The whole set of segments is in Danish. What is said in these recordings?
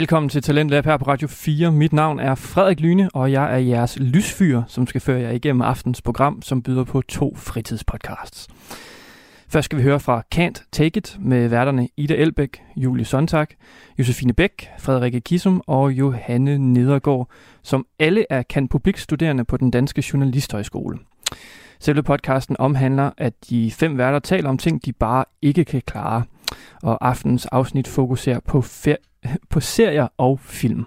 Velkommen til Talentlab her på Radio 4. Mit navn er Frederik Lyne, og jeg er jeres lysfyr, som skal føre jer igennem aftens program, som byder på to fritidspodcasts. Først skal vi høre fra Can't Take It med værterne Ida Elbæk, Julie Sontag, Josefine Bæk, Frederikke Kisum og Johanne Nedergaard, som alle er kan publikstuderende på den danske journalisthøjskole. Selve podcasten omhandler, at de fem værter taler om ting, de bare ikke kan klare. Og aftens afsnit fokuserer på, på serier og film.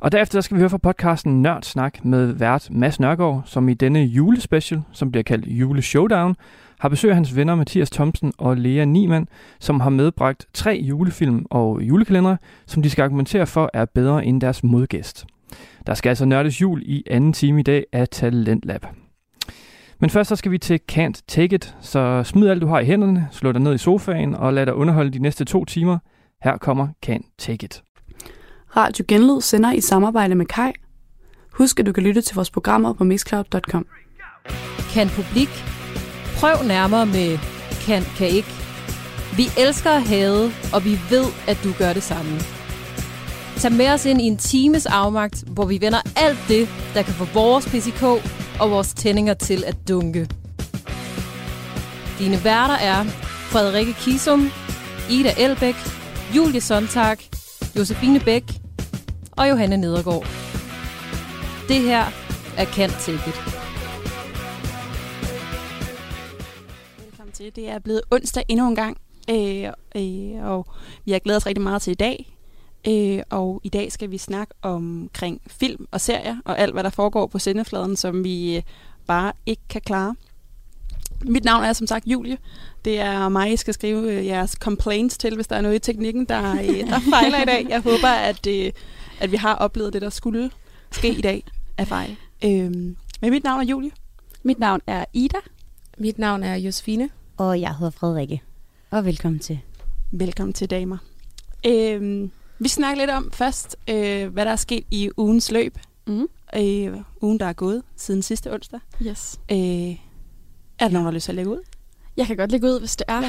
Og derefter skal vi høre fra podcasten Nørd Snak med vært Mads Nørgaard, som i denne julespecial, som bliver kaldt Jule Showdown, har besøg af hans venner Mathias Thomsen og Lea Niemann, som har medbragt tre julefilm og julekalendere, som de skal argumentere for er bedre end deres modgæst. Der skal altså nørdes jul i anden time i dag af Talentlab. Men først så skal vi til Can't Take It, så smid alt du har i hænderne, slå dig ned i sofaen og lad dig underholde de næste to timer. Her kommer Can't Take It. Radio Genlyd sender i samarbejde med Kai. Husk, at du kan lytte til vores programmer på mixcloud.com. Kan publik? Prøv nærmere med kan, kan ikke. Vi elsker at have, og vi ved, at du gør det samme. Tag med os ind i en times afmagt, hvor vi vender alt det, der kan få vores PCK og vores tændinger til at dunke. Dine værter er Frederikke Kisum, Ida Elbæk, Julie Sontag, Josefine Bæk og Johanne Nedergaard. Det her er Kant Ticket. Velkommen til. Det er blevet onsdag endnu en gang, øh, øh, og vi har glædet os rigtig meget til i dag. Øh, og i dag skal vi snakke omkring film og serier og alt, hvad der foregår på sendefladen, som vi øh, bare ikke kan klare. Mit navn er som sagt Julie. Det er mig, I skal skrive øh, jeres complaints til, hvis der er noget i teknikken, der, øh, der fejler i dag. Jeg håber, at, øh, at vi har oplevet det, der skulle ske i dag af fejl. Øh, men mit navn er Julie. Mit navn er Ida. Mit navn er Josefine. Og jeg hedder Frederikke. Og velkommen til. Velkommen til, damer. Øh, vi snakker lidt om først, øh, hvad der er sket i ugens løb. Mm. Øh, ugen, der er gået siden sidste onsdag. Yes. Øh, er der nogen, der har lyst til at lægge ud? Jeg kan godt lægge ud, hvis det er.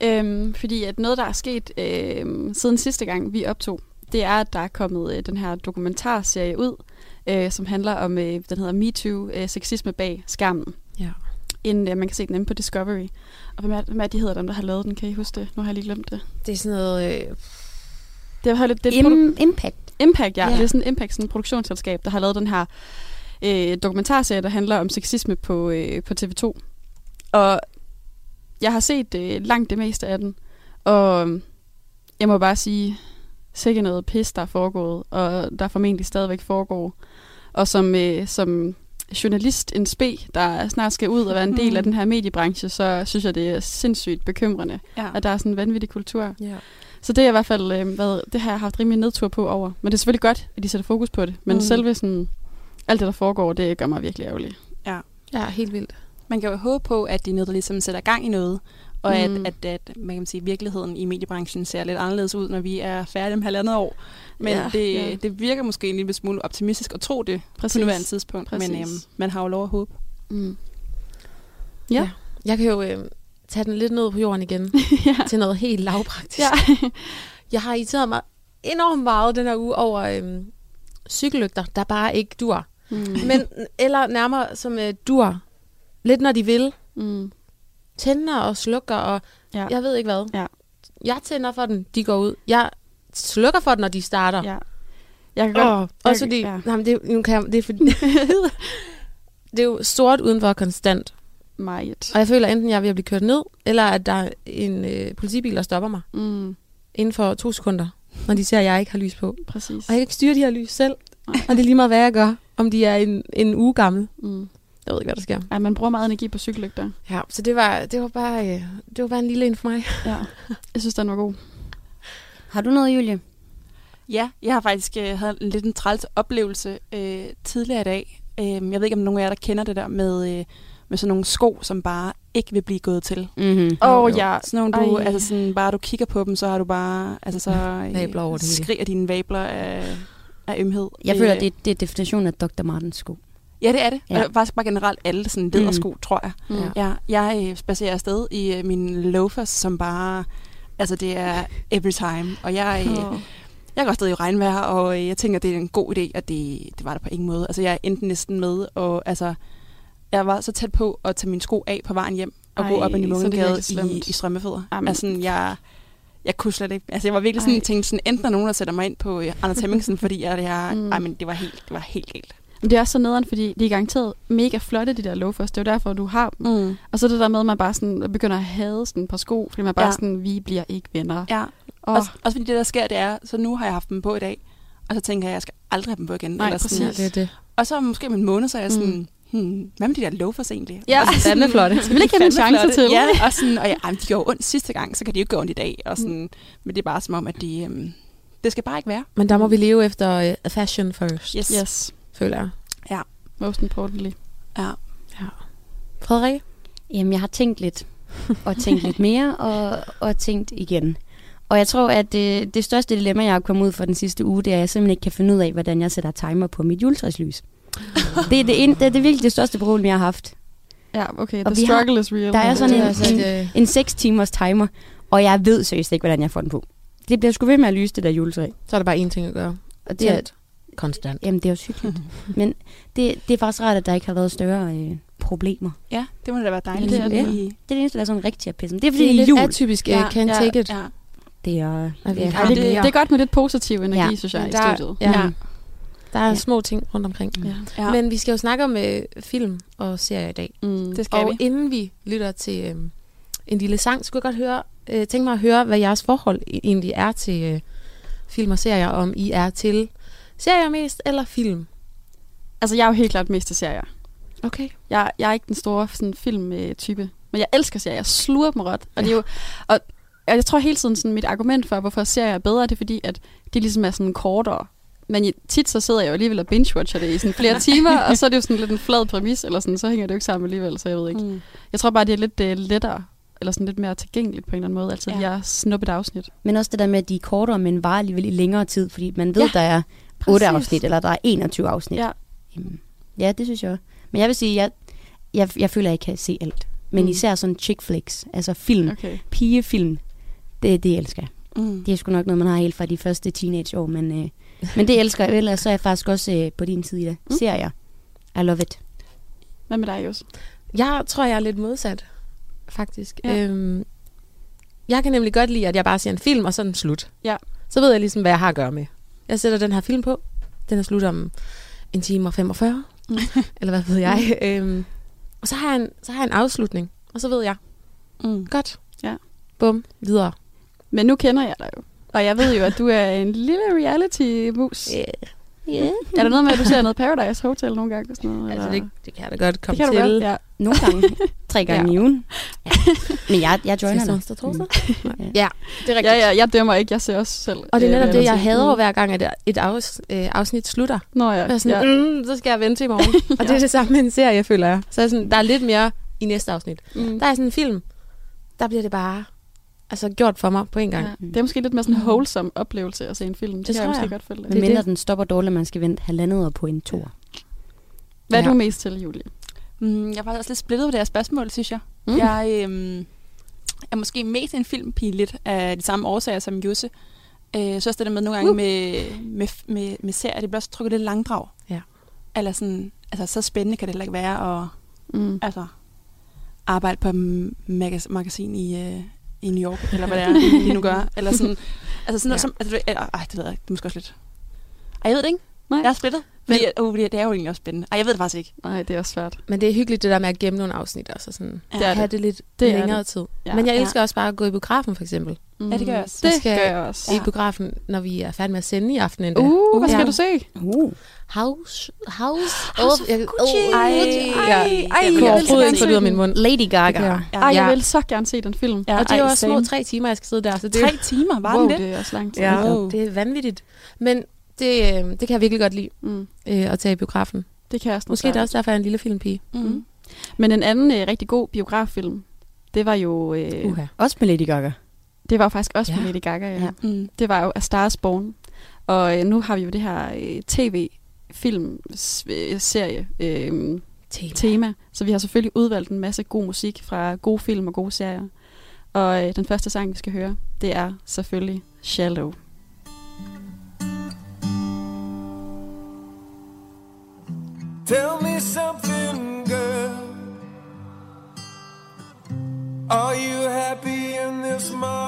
Ja. Øhm, fordi at noget, der er sket øhm, siden sidste gang, vi optog, det er, at der er kommet øh, den her dokumentarserie ud, øh, som handler om, øh, den hedder MeToo, øh, sexisme bag skærmen. Ja. En, øh, man kan se den inde på Discovery. Og hvem er, hvem er de hedder dem, der har lavet den? Kan I huske det? Nu har jeg lige glemt det. Det er sådan noget... Øh, Det er, lidt, det Im- Impact. Impact, ja. Ja. Det er sådan Impact, sådan et produktionsselskab, der har lavet den her øh, dokumentarserie, der handler om sexisme på, øh, på TV2. Og jeg har set øh, langt det meste af den, og øh, jeg må bare sige, sikkert noget pis, der er foregået, og der formentlig stadigvæk foregår. Og som, øh, som journalist, en spe, der snart skal ud og være en del af den her mediebranche, så synes jeg, det er sindssygt bekymrende, Ja. at der er sådan en vanvittig kultur. ja. Så det er i hvert fald, øh, hvad, det har jeg haft rimelig nedtur på over. Men det er selvfølgelig godt, at de sætter fokus på det. Men Mm. selve sådan, alt det, der foregår, det gør mig virkelig ærgerlig. ja, helt vildt. Man kan jo håbe på, at det er noget, der ligesom sætter gang i noget, og Mm. at, at, at man kan sige, virkeligheden i mediebranchen ser lidt anderledes ud, når vi er færdige om halvandet år. Men Ja, det, ja. det virker måske en lille smule optimistisk at tro det Præcis. på nuværende tidspunkt. Præcis. Men øhm, man har jo lov at håbe. Mm. Ja. Jeg kan jo øh, tage den lidt ned på jorden igen ja. til noget helt lavpraktisk. ja. Jeg har irriteret mig enormt meget den her uge over øh, cykellygter, der bare ikke dur. Mm. Men, eller nærmere som øh, dur. Lidt når de vil. Mm. Tænder og slukker og Ja. jeg ved ikke hvad. Ja. Jeg tænder for den, de går ud. Jeg slukker for den, når de starter. ja. Jeg kan godt... Oh, også fordi, ja. ja. jamen, det, er- nu kan jeg, det, er fordi det er jo sort udenfor konstant. Meget. Og jeg føler enten, jeg er ved at blive kørt ned, eller at der er en øh, politibil, der stopper mig Mm. inden for to sekunder, når de ser, at jeg ikke har lys på. Præcis. Og jeg kan ikke styre de her lys selv. Og det er lige meget, hvad jeg gør, om de er en, en uge gammel. Mm. Jeg ved ikke, hvad der sker. Ja, man bruger meget energi på cykellygter. Ja, så det var, det var, bare, øh, det var bare en lille en for mig. Ja. Jeg synes, den var god. Har du noget, Julie? Ja, jeg har faktisk øh, havde en lidt en træls oplevelse øh, tidligere i dag. Øh, jeg ved ikke, om nogen af jer, der kender det der med, øh, med sådan nogle sko, som bare ikke vil blive gået til. Mm-hmm. Oh, jo. ja. Sådan nogle, du, Ej. altså sådan, bare du kigger på dem, så har du bare, altså så Vabler over det hele. skriger dine vabler af, af ømhed. Jeg føler, det, det er definitionen af Dr. Martens sko. Ja, det er det. Ja. Faktisk bare generelt alle sådan ledersko, mm. tror jeg. Mm. Ja. Ja, jeg øh, spacerer afsted i øh, mine loafers, som bare... Altså, det er every time. Og jeg, øh, Åh. jeg går stadig i regnvejr, og øh, jeg tænker, det er en god idé, at det, det var der på ingen måde. Altså, jeg endte næsten med, og altså, jeg var så tæt på at tage mine sko af på vejen hjem, og Ej, gå op ad virkelig i, i strømmefødder. Jamen. Altså, sådan, jeg, jeg kunne slet ikke. Altså, jeg var virkelig sådan, Ej. tænkt sådan, enten er nogen, der sætter mig ind på øh, Anders Hemmingsen, fordi jeg, jeg Mm. ej, men det var helt, det var helt galt. Men det er også så nederen, fordi de er garanteret mega flotte, de der loafers. Det er jo derfor, du har dem. Mm. Og så det der med, at man bare sådan begynder at hade sådan et par sko, fordi man bare Ja. sådan, vi bliver ikke venner. Ja, Og, også, også fordi det, der sker, det er, så nu har jeg haft dem på i dag, og så tænker jeg, jeg skal aldrig have dem på igen. Nej, Eller sådan, præcis. Ja, det er det. Og så måske om en måned, så er jeg Mm. Hmm, hvad med de der loafers egentlig? Ja. Og så sådan, flotte. Skal vi ikke have en chance flotte. til? Ja, og, sådan, og ja, ej, de gjorde ondt sidste gang, så kan de jo ikke gøre ondt i dag. Og sådan, Men det er bare som om, at de, øhm, det skal bare ikke være. Men der må vi leve efter uh, fashion first, Yes. Yes, føler jeg. most importantly. Ja. Frederik? Jamen, jeg har tænkt lidt, og tænkt lidt mere, og, og tænkt igen. Og jeg tror, at det, det største dilemma, jeg har kommet ud for den sidste uge, det er, at jeg simpelthen ikke kan finde ud af, hvordan jeg sætter timer på mit juletræslys. Det, er det, en- det er det virkelig det største problem, jeg har haft. Ja, okay, Og the vi har- struggle is real. der er sådan det en- altså- et, øh, En 6 timers timer, og jeg ved seriøst ikke, hvordan jeg får den på. Det bliver sgu ved med at lyse, det der juletræ. så er der bare én ting at gøre. Og det er. Konstant. jamen, det er også hyggeligt. Men det, det er faktisk rart, at der ikke har været større øh, problemer. ja, det må da være dejligt. Det er det. Det er det eneste, der er sådan rigtig at pisse. Det er fordi, Det er det lidt jul. atypisk. Ja, can't ja, take it. Ja. Det er, vi ja, det, det det, er godt med lidt positiv energi, Ja. synes jeg, i Der- studiet. Ja. Ja. Der er Ja. små ting rundt omkring. Ja. Ja. Men vi skal jo snakke om øh, film og serier i dag. Mm. Det skal og vi. inden vi lytter til øh, en lille sang, skulle jeg godt høre, øh, tænke mig at høre, hvad jeres forhold e- egentlig er til øh, film og serier. Om I er til serier mest eller film? Altså, jeg er jo helt klart mest til serier. Okay. Jeg, jeg er ikke den store sådan, film-type. Men jeg elsker serier. Jeg sluger dem ret. Og, det er jo, og og jeg tror hele tiden, sådan, mit argument for, hvorfor serier er bedre, det er fordi, at de ligesom er sådan kortere. Men tit så sidder jeg jo alligevel og binge-watcher det i sådan flere timer, og så er det jo sådan lidt en flad præmis, eller sådan, så hænger det jo ikke sammen alligevel, så jeg ved ikke. Mm. Jeg tror bare, det er lidt uh, lettere, eller sådan lidt mere tilgængeligt på en eller anden måde, altså Ja. jeg snuppet afsnit. Men også det der med, at de er kortere, men varer alligevel i længere tid, fordi man ved, Ja, der er 8 præcis. afsnit, eller der er 21 afsnit. Ja. Jamen, ja, det synes jeg også. Men jeg vil sige, jeg, jeg, jeg føler, at jeg kan se alt. Men Mm. især sådan chick flicks, altså film, okay. Okay. pigefilm, det, det elsker jeg. Mm. Det er sgu nok noget, man har helt fra de første teenageår, men, øh, men det elsker jeg. Ellers så er jeg faktisk også øh, på din side i det. Mm. Serier. I love it. Hvad med dig, Jos? Jeg tror, jeg er lidt modsat, faktisk. Ja. Øhm, jeg kan nemlig godt lide, at jeg bare ser en film, og så er den slut. Ja. Så ved jeg ligesom, hvad jeg har at gøre med. Jeg sætter den her film på. Den er slut om en time og 45. Mm. Eller hvad ved jeg. øhm, og så har, jeg en, så har jeg en afslutning. Og så ved jeg, Mm. godt. Ja. Bum, videre. Men nu kender jeg dig jo. Og jeg ved jo, at du er en lille reality-mus. Yeah. Yeah. Er der noget med, at du ser noget Paradise Hotel nogle gange? Og sådan noget, Altså, eller? det, det kan jeg da godt det komme kan du til. godt, ja. Nogle gange. Tre gange Ja. i ugen. Ja. Men jeg, jeg joiner dig. onsdag, torsdag. Mm. Ja, det er rigtigt. Ja, ja, jeg dømmer ikke. Jeg ser også selv. Og det er øh, netop det, jeg hader hver gang, at et afs, øh, afsnit slutter. Nå ja, Jeg er sådan, ja. ja. mm, så skal jeg vente til i morgen. og det er det samme med en serie, føler jeg. Så er jeg sådan, der er lidt mere i næste afsnit. Mm. Der er sådan en film, der bliver det bare altså, gjort for mig på en gang. Ja. Det er måske lidt mere sådan en wholesome oplevelse at se en film. Det, det kan jeg tror måske jeg. godt følge. Men Det mindre den stopper dårligt, man skal vente halvandet år på en tor. Hvad er Ja. du mest til, Julie? Mm, jeg var også lidt splittet på det her spørgsmål, synes jeg. Mm. Mm. Jeg øhm, er måske mest en filmpige lidt af de samme årsager som Jusse. Øh, så også det der med nogle gange Uh. med, med, med, med serier, det bliver også trukket lidt langdrag. Ja. Eller sådan, altså så spændende kan det heller ikke være at Mm. altså, arbejde på et magas- magasin i, øh, i New York, eller hvad det er, de nu gør. Eller sådan, altså sådan noget Ja. som, altså, ej, det ved jeg ikke, det er måske også lidt. Ej, jeg ved det ikke. Nej. Jeg er splittet. Fordi, Men, uh, det er jo egentlig også spændende. Ej, jeg ved det faktisk ikke. Nej, det er også svært. Men det er hyggeligt, det der med at gemme nogle afsnit også. Og sådan, Ja. Det er have det. det lidt Det det er længere det. tid. Ja. Men jeg Ja. elsker også bare at gå i biografen, for eksempel. Mm. Ja, det gør jeg også. Det skal- gør jeg også. Ja. I biografen, når vi er færdige med at sende i aften endda. Uh, hvad skal Ja. du se? Uh. House, House, House of Gucci. Ej, Ej, ja. ej, Jeg jeg kunne vil overhovedet så ikke få det ud af min mund. Lady Det Gaga. jeg. Ej, jeg Ja. vil så gerne se den film. Ja, Og det er jo ej, også små tre timer, jeg skal sidde der. Så det, Tre timer, var wow, det? det er også lang tid. ja, Wow. det er vanvittigt. Men det, øh, det kan jeg virkelig godt lide, Mm. øh, at tage i biografen. Det kan jeg også Måske er det også derfor, jeg er en lille filmpige. Mm. Men en anden øh, rigtig god biograffilm, det var jo... Øh, Uha. Også med Lady Gaga. Det var faktisk også ja. Ja. med Lady Gaga, ja. Ja. Mm. Det var jo A Star is Born. Og øh, nu har vi jo det her øh, tv-film-serie øh, Tema. tema. Så vi har selvfølgelig udvalgt en masse god musik fra gode film og gode serier. Og øh, den første sang, vi skal høre, det er selvfølgelig Shallow. Tell me something, girl. Are you happy in this modern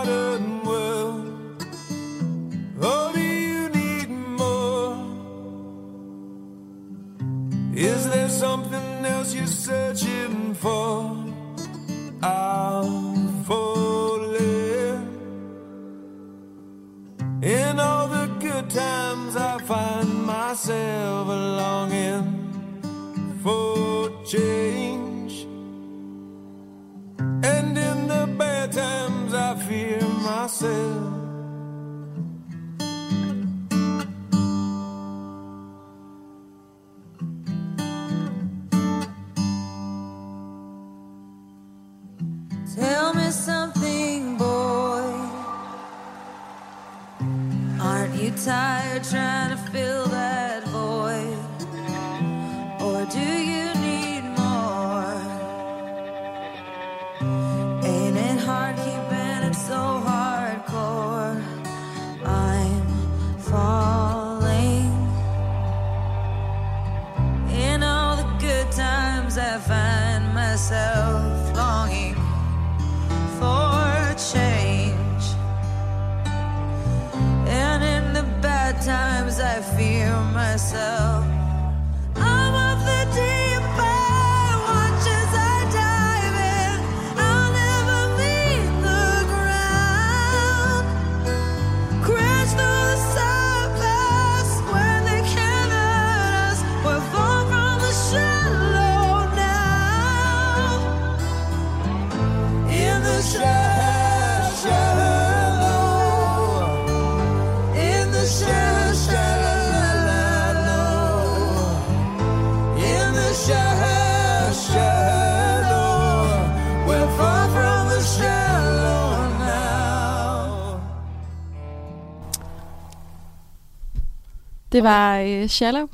Det var øh, Shallow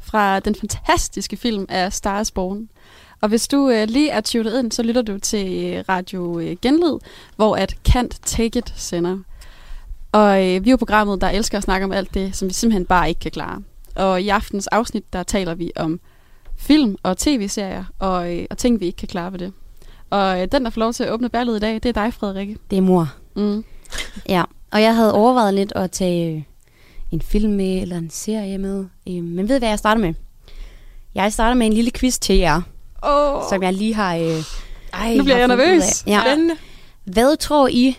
fra den fantastiske film af Stars Born. Og hvis du øh, lige er tunet ind, så lytter du til øh, Radio øh, Genlyd, hvor at Can't Take It sender. Og øh, vi er jo programmet, der elsker at snakke om alt det, som vi simpelthen bare ikke kan klare. Og i aftens afsnit, der taler vi om film og tv-serier og, øh, og ting, vi ikke kan klare ved det. Og øh, den, der får lov til at åbne ballet i dag, det er dig, Frederikke. Det er mor. Mm. Ja, og jeg havde overvejet lidt at tage øh, en film med, eller en serie med. Øh, men ved I, hvad jeg starter med? Jeg starter med en lille quiz til jer, Oh. som jeg lige har... Øh, Ej, Nu bliver jeg nervøs. Ja. Spændende. Hvad tror I,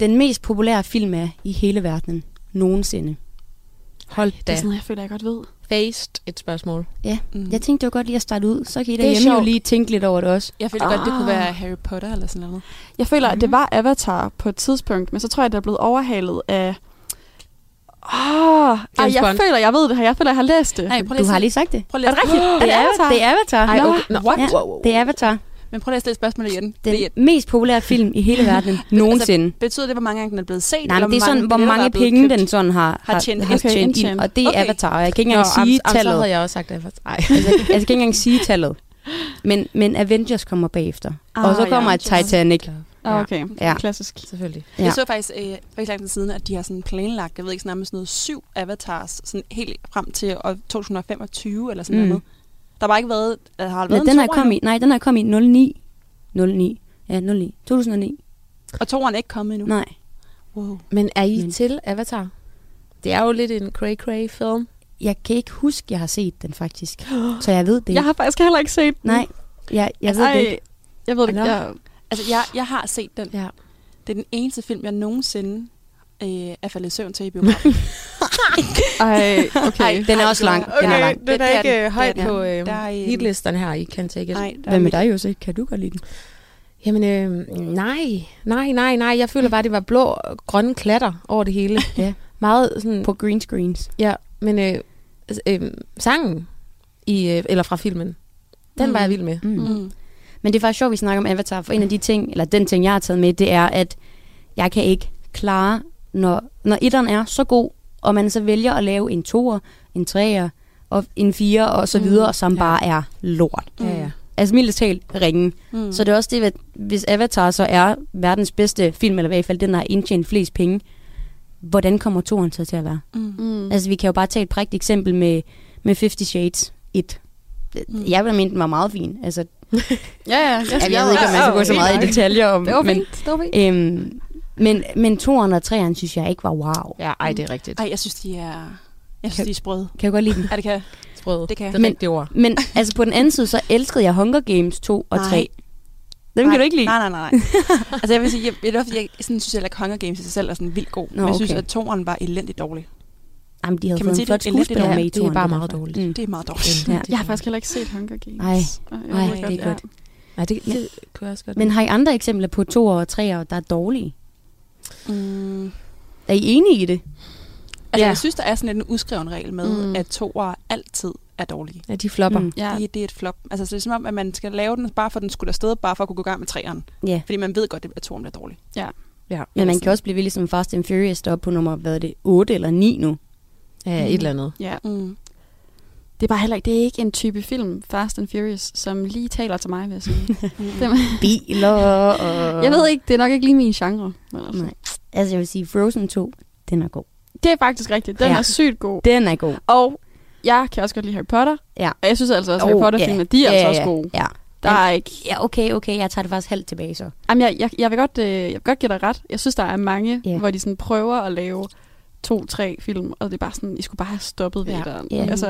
den mest populære film er i hele verden nogensinde? Hold Det da. er sådan noget, jeg føler, jeg godt ved. Faced et spørgsmål. Ja, Mm. jeg tænkte, det var godt lige at starte ud. Så kan I Det er derhjemme jo lige tænke lidt over det også. Jeg føler godt, det kunne Ah. være Harry Potter eller sådan noget. Jeg føler, at det Mhm. var Avatar på et tidspunkt, men så tror jeg, det er blevet overhalet af... Åh, oh, James jeg Bond. føler, jeg ved det her. Jeg føler, jeg har læst det. Nej, prøv Du har at lige sagt det. Prøv lige Er det rigtigt? Oh, Det er Avatar? Det er Avatar. Ej, okay. Nå, What? Ja, wow, wow. det er Avatar. Men prøv lige at stille spørgsmålet igen. Den Det, mest populære film i hele verden nogensinde. betyder det, hvor mange gange den er blevet set? Nej, eller men det er sådan, hvor mange penge købt? den sådan har, Har tjent har. Okay, tjent ind. Og det er Okay. Avatar, og jeg kan ikke engang sige am, am, så tallet. havde jeg også sagt det. Ej. Altså, jeg, altså, jeg kan ikke engang sige tallet. Men, men Avengers kommer bagefter. Ah, og så kommer ja. Titanic. Ah, okay. Ja. Klassisk. Selvfølgelig. Ja. Jeg så faktisk øh, for ikke lang tid siden, at de har sådan planlagt, jeg ved ikke, sådan nærmest noget syv avatars, sådan helt frem til år 2025 eller sådan Mm. noget. Der har bare ikke været, der har Ja, været den en er kommet i, nej, den er kommet i 09. 09. Ja, 09. 2009. Og toeren er ikke kommet endnu. Nej. Wow. Men er I Men- til Avatar? Det er jo lidt en cray-cray film. Jeg kan ikke huske, jeg har set den faktisk. Så jeg ved det Jeg har faktisk heller ikke set den. Nej, jeg, jeg ved Ej, det ikke. Jeg ved det ikke. Jeg, Altså, jeg, jeg har set den. Ja. Det er den eneste film, jeg nogensinde øh, er faldet i søvn til i biografen. ej, okay. Ej, Den er også lang. Den er lang. den Det er er ikke den. højt på øh, Der er, øh, hitlisterne her i Can Take It. Nej, der Hvad med er dig, Jose? Kan du godt lide den? Jamen, øh, nej, nej, nej, nej. Jeg føler bare, det var blå og grønne klatter over det hele. Ja. Meget sådan... På green screens. Ja, men øh, øh, sangen, i, øh, eller fra filmen, den var jeg vild med. Mm. Mm. Mm. Men det er faktisk sjovt, at vi snakker om Avatar, for en af de ting, eller den ting, jeg har taget med, det er, at jeg kan ikke klare, når, når etteren er så god, og man så vælger at lave en toer, en treer, og en fire og så Mm. videre, som Ja. bare er lort. Mm. Ja, ja. Altså mildt talt ringen. Mm. Så det er også det, at hvis Avatar så er verdens bedste film, eller i hvert fald den, der har indtjent flest penge, hvordan kommer toeren så til at være? Mm. Mm. Altså vi kan jo bare tage et prægt eksempel med, med 50 Shades 1. Mm. Jeg ville mene, den var meget fin. Altså, Ja, ja. Jeg, jeg, jeg ved ikke, om man skal gå så meget i detaljer om. Det var men, fint. Det var fint. øhm, men, men toeren og treeren synes jeg ikke var wow. Ja, ej, det er rigtigt. Ej, jeg synes, de er... Jeg synes, de er sprøde. Kan jeg godt lide den? Ja, det kan Sprød. Det kan jeg. Det er Men- rigtigt ord. Men altså på den anden side, så elskede jeg Hunger Games 2 og Nej. 3. Dem kan du ikke lide? Nej, nej, nej. nej. altså, jeg vil sige, jeg, er fordi, jeg sådan, synes heller ikke, Hunger Games i sig selv er sådan vildt god. Nå, men jeg synes, okay. at toeren var elendigt dårlig. Jamen, de havde Kan man fået sige en flot skuespiller med i Det er bare det meget dårligt. Mm. Det er meget dårligt. Ja. jeg har faktisk heller ikke set Hunger Games. Ej. Og jeg Ej, ved det er godt, ja. Nej, det, det kunne jeg også godt. Men har I andre eksempler på to og tre, der er dårlige? Mm. Er I enige i det? Altså, Ja. jeg synes, der er sådan en uskreven regel med, Mm. at toer altid er dårlige. ja, de flopper. Mm. Ja, Det, det er et flop. Altså, så det er som om, at man skal lave den, bare for at den skulle afsted, bare for at kunne gå i gang med træeren. Ja. Fordi man ved godt, at toeren bliver dårlig. Ja. Men man kan også blive vildt som Fast and Furious, der er på nummer, hvad er det, 8 eller 9 nu. Ja, et eller andet. ja. Mm. Det er bare heller ikke, det er ikke en type film, Fast and Furious, som lige taler til mig, vil jeg sige. Biler og... jeg ved ikke, det er nok ikke lige min genre. Altså. Nej. Altså, jeg vil sige, Frozen 2, den er god. Det er faktisk rigtigt. Den Ja. er sygt god. Den er god. Og jeg kan også godt lide Harry Potter. Ja. Og jeg synes altså også, at Oh, Harry Potter-filmene, ja. de er Ja, altså også gode. Ja. Der er ikke... Ja, okay, okay. Jeg tager det faktisk halvt tilbage så. Jamen, jeg, jeg, jeg, vil godt, øh, jeg vil godt give dig ret. Jeg synes, der er mange, Ja. hvor de sådan prøver at lave to-tre film, og det er bare sådan, I skulle bare have stoppet ved Ja. etteren. Ja. Altså,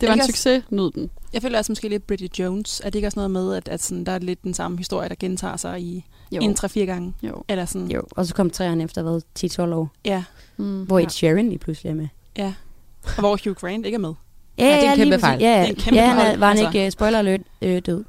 det var en også- succes, nyd den. Jeg føler også måske lidt Bridget Jones. Er det ikke også noget med, at, at sådan, der er lidt den samme historie, der gentager sig i Jo. en 3-4 gange? jo. Eller sådan, Jo. Og så kom træerne efter, hvad, 10-12 år. ja. Mm. Hvor Ja. Ed Sheeran lige pludselig er med. ja. Og hvor Hugh Grant ikke er med. Ja, det er en kæmpe fejl. Ja, Det ja. er en kæmpe ja han er, var han altså. ikke, uh, spoiler alert, øh, død?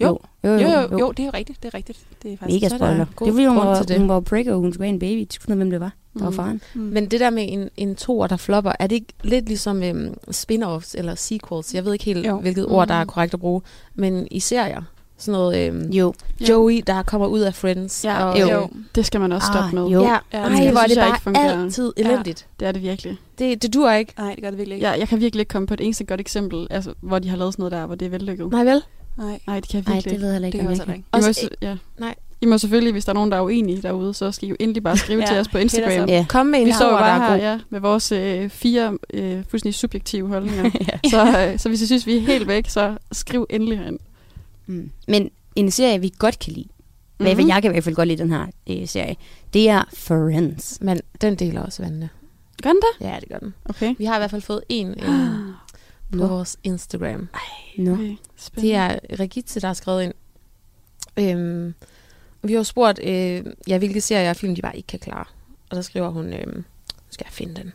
Jo. Jo, Jo, jo, jo, det er jo rigtigt. Det er rigtigt. Det er faktisk Mega er spoiler. Det var jo, hun var, til det. hun var breaker, og hun skulle have en baby. De skulle vide, hvem det var. Der var Mm. faren. Mm. Men det der med en, en toer, der flopper, er det ikke lidt ligesom øhm, spin-offs eller sequels? Jeg ved ikke helt, Jo. hvilket ord, der er Mm. korrekt at bruge. Men i serier, sådan noget øhm, Jo. Joey, der kommer ud af Friends. Ja, og, jo. jo. Det skal man også stoppe Ah, med. jo. Ja, Ja, Ej, det hvor er synes det bare ikke fungerer. altid elendigt. Det er det virkelig. Det, det dur ikke. Nej, det gør det virkelig ikke. Ja, jeg kan virkelig ikke komme på et eneste godt eksempel, altså, hvor de har lavet sådan noget der, hvor det er vellykket. Nej vel? Nej, Nej, det kan jeg virkelig det ved jeg heller ikke, det kan jeg også ikke. Også- ja. nej. I må selvfølgelig, hvis der er nogen, der er uenige derude, så skal I jo endelig bare skrive Ja, til os på Instagram. Ja. Kom med en Vi står jo bare der er her ja, med vores øh, fire øh, fuldstændig subjektive holdninger. så, øh, så hvis I synes, vi er helt væk, så skriv endelig herind. Mm. Men en serie, vi godt kan lide, mm-hmm. Mhm. jeg kan i hvert fald godt lide den her øh, serie, det er Friends. Men den deler også vandene. Gør den det? Ja, det gør den. Okay. Vi har i hvert fald fået en øh, på Nå. vores Instagram. Nå. okay. Det Spændende. er Regitze, der har skrevet ind. Øhm, vi har spurgt, øh, ja, hvilke serier og film de bare ikke kan klare. Og der skriver hun, øh, skal jeg finde den.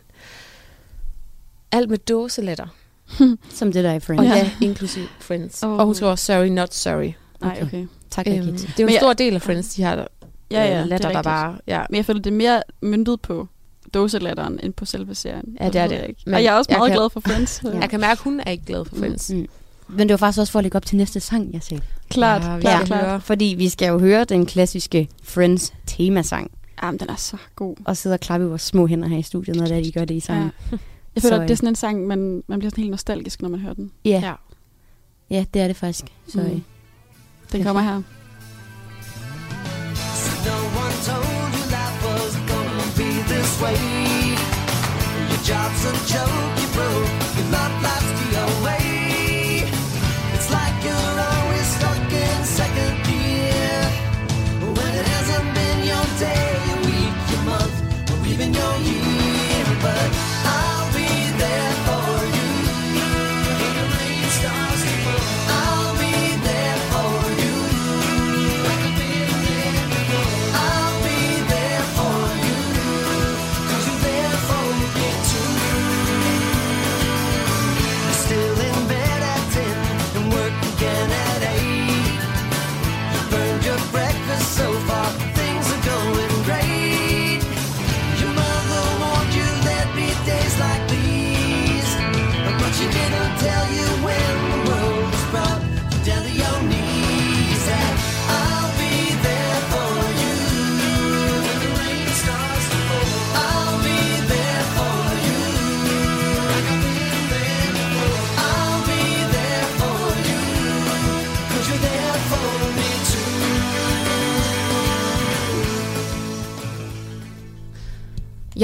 Alt med dåseletter. Som det der er i Friends. Og Ja. ja, inklusiv Friends. Oh. Og hun skriver, sorry, not sorry. Nej, Okay. okay. Tak, Øhm, det er jo en jeg- stor del af Friends, de har Ja, ja, øh, det latter, er der bare... Ja. Men jeg føler, det er mere myndet på dåselatteren end på selve serien. Ja, det er det. jeg Ikke. Men og jeg er også jeg meget kan- glad for Friends. Ja. Jeg kan mærke, at hun er ikke glad for Friends. Mm. Men det var faktisk også for at lægge op til næste sang, jeg sagde. Klart, Ja, vi klart, skal klart. høre. Fordi vi skal jo høre den klassiske Friends temasang, Jamen, den er så god. og sidde og klappe i vores små hænder her i studiet, når det er, de gør det i sangen. Ja. Jeg føler, Så, at det er sådan en sang, man, man bliver sådan helt nostalgisk, når man hører den. Ja, Ja. ja. ja det er det faktisk. Så, Mm. øh, Den kommer her. No one told you life was gonna be this way. Your job's a joke,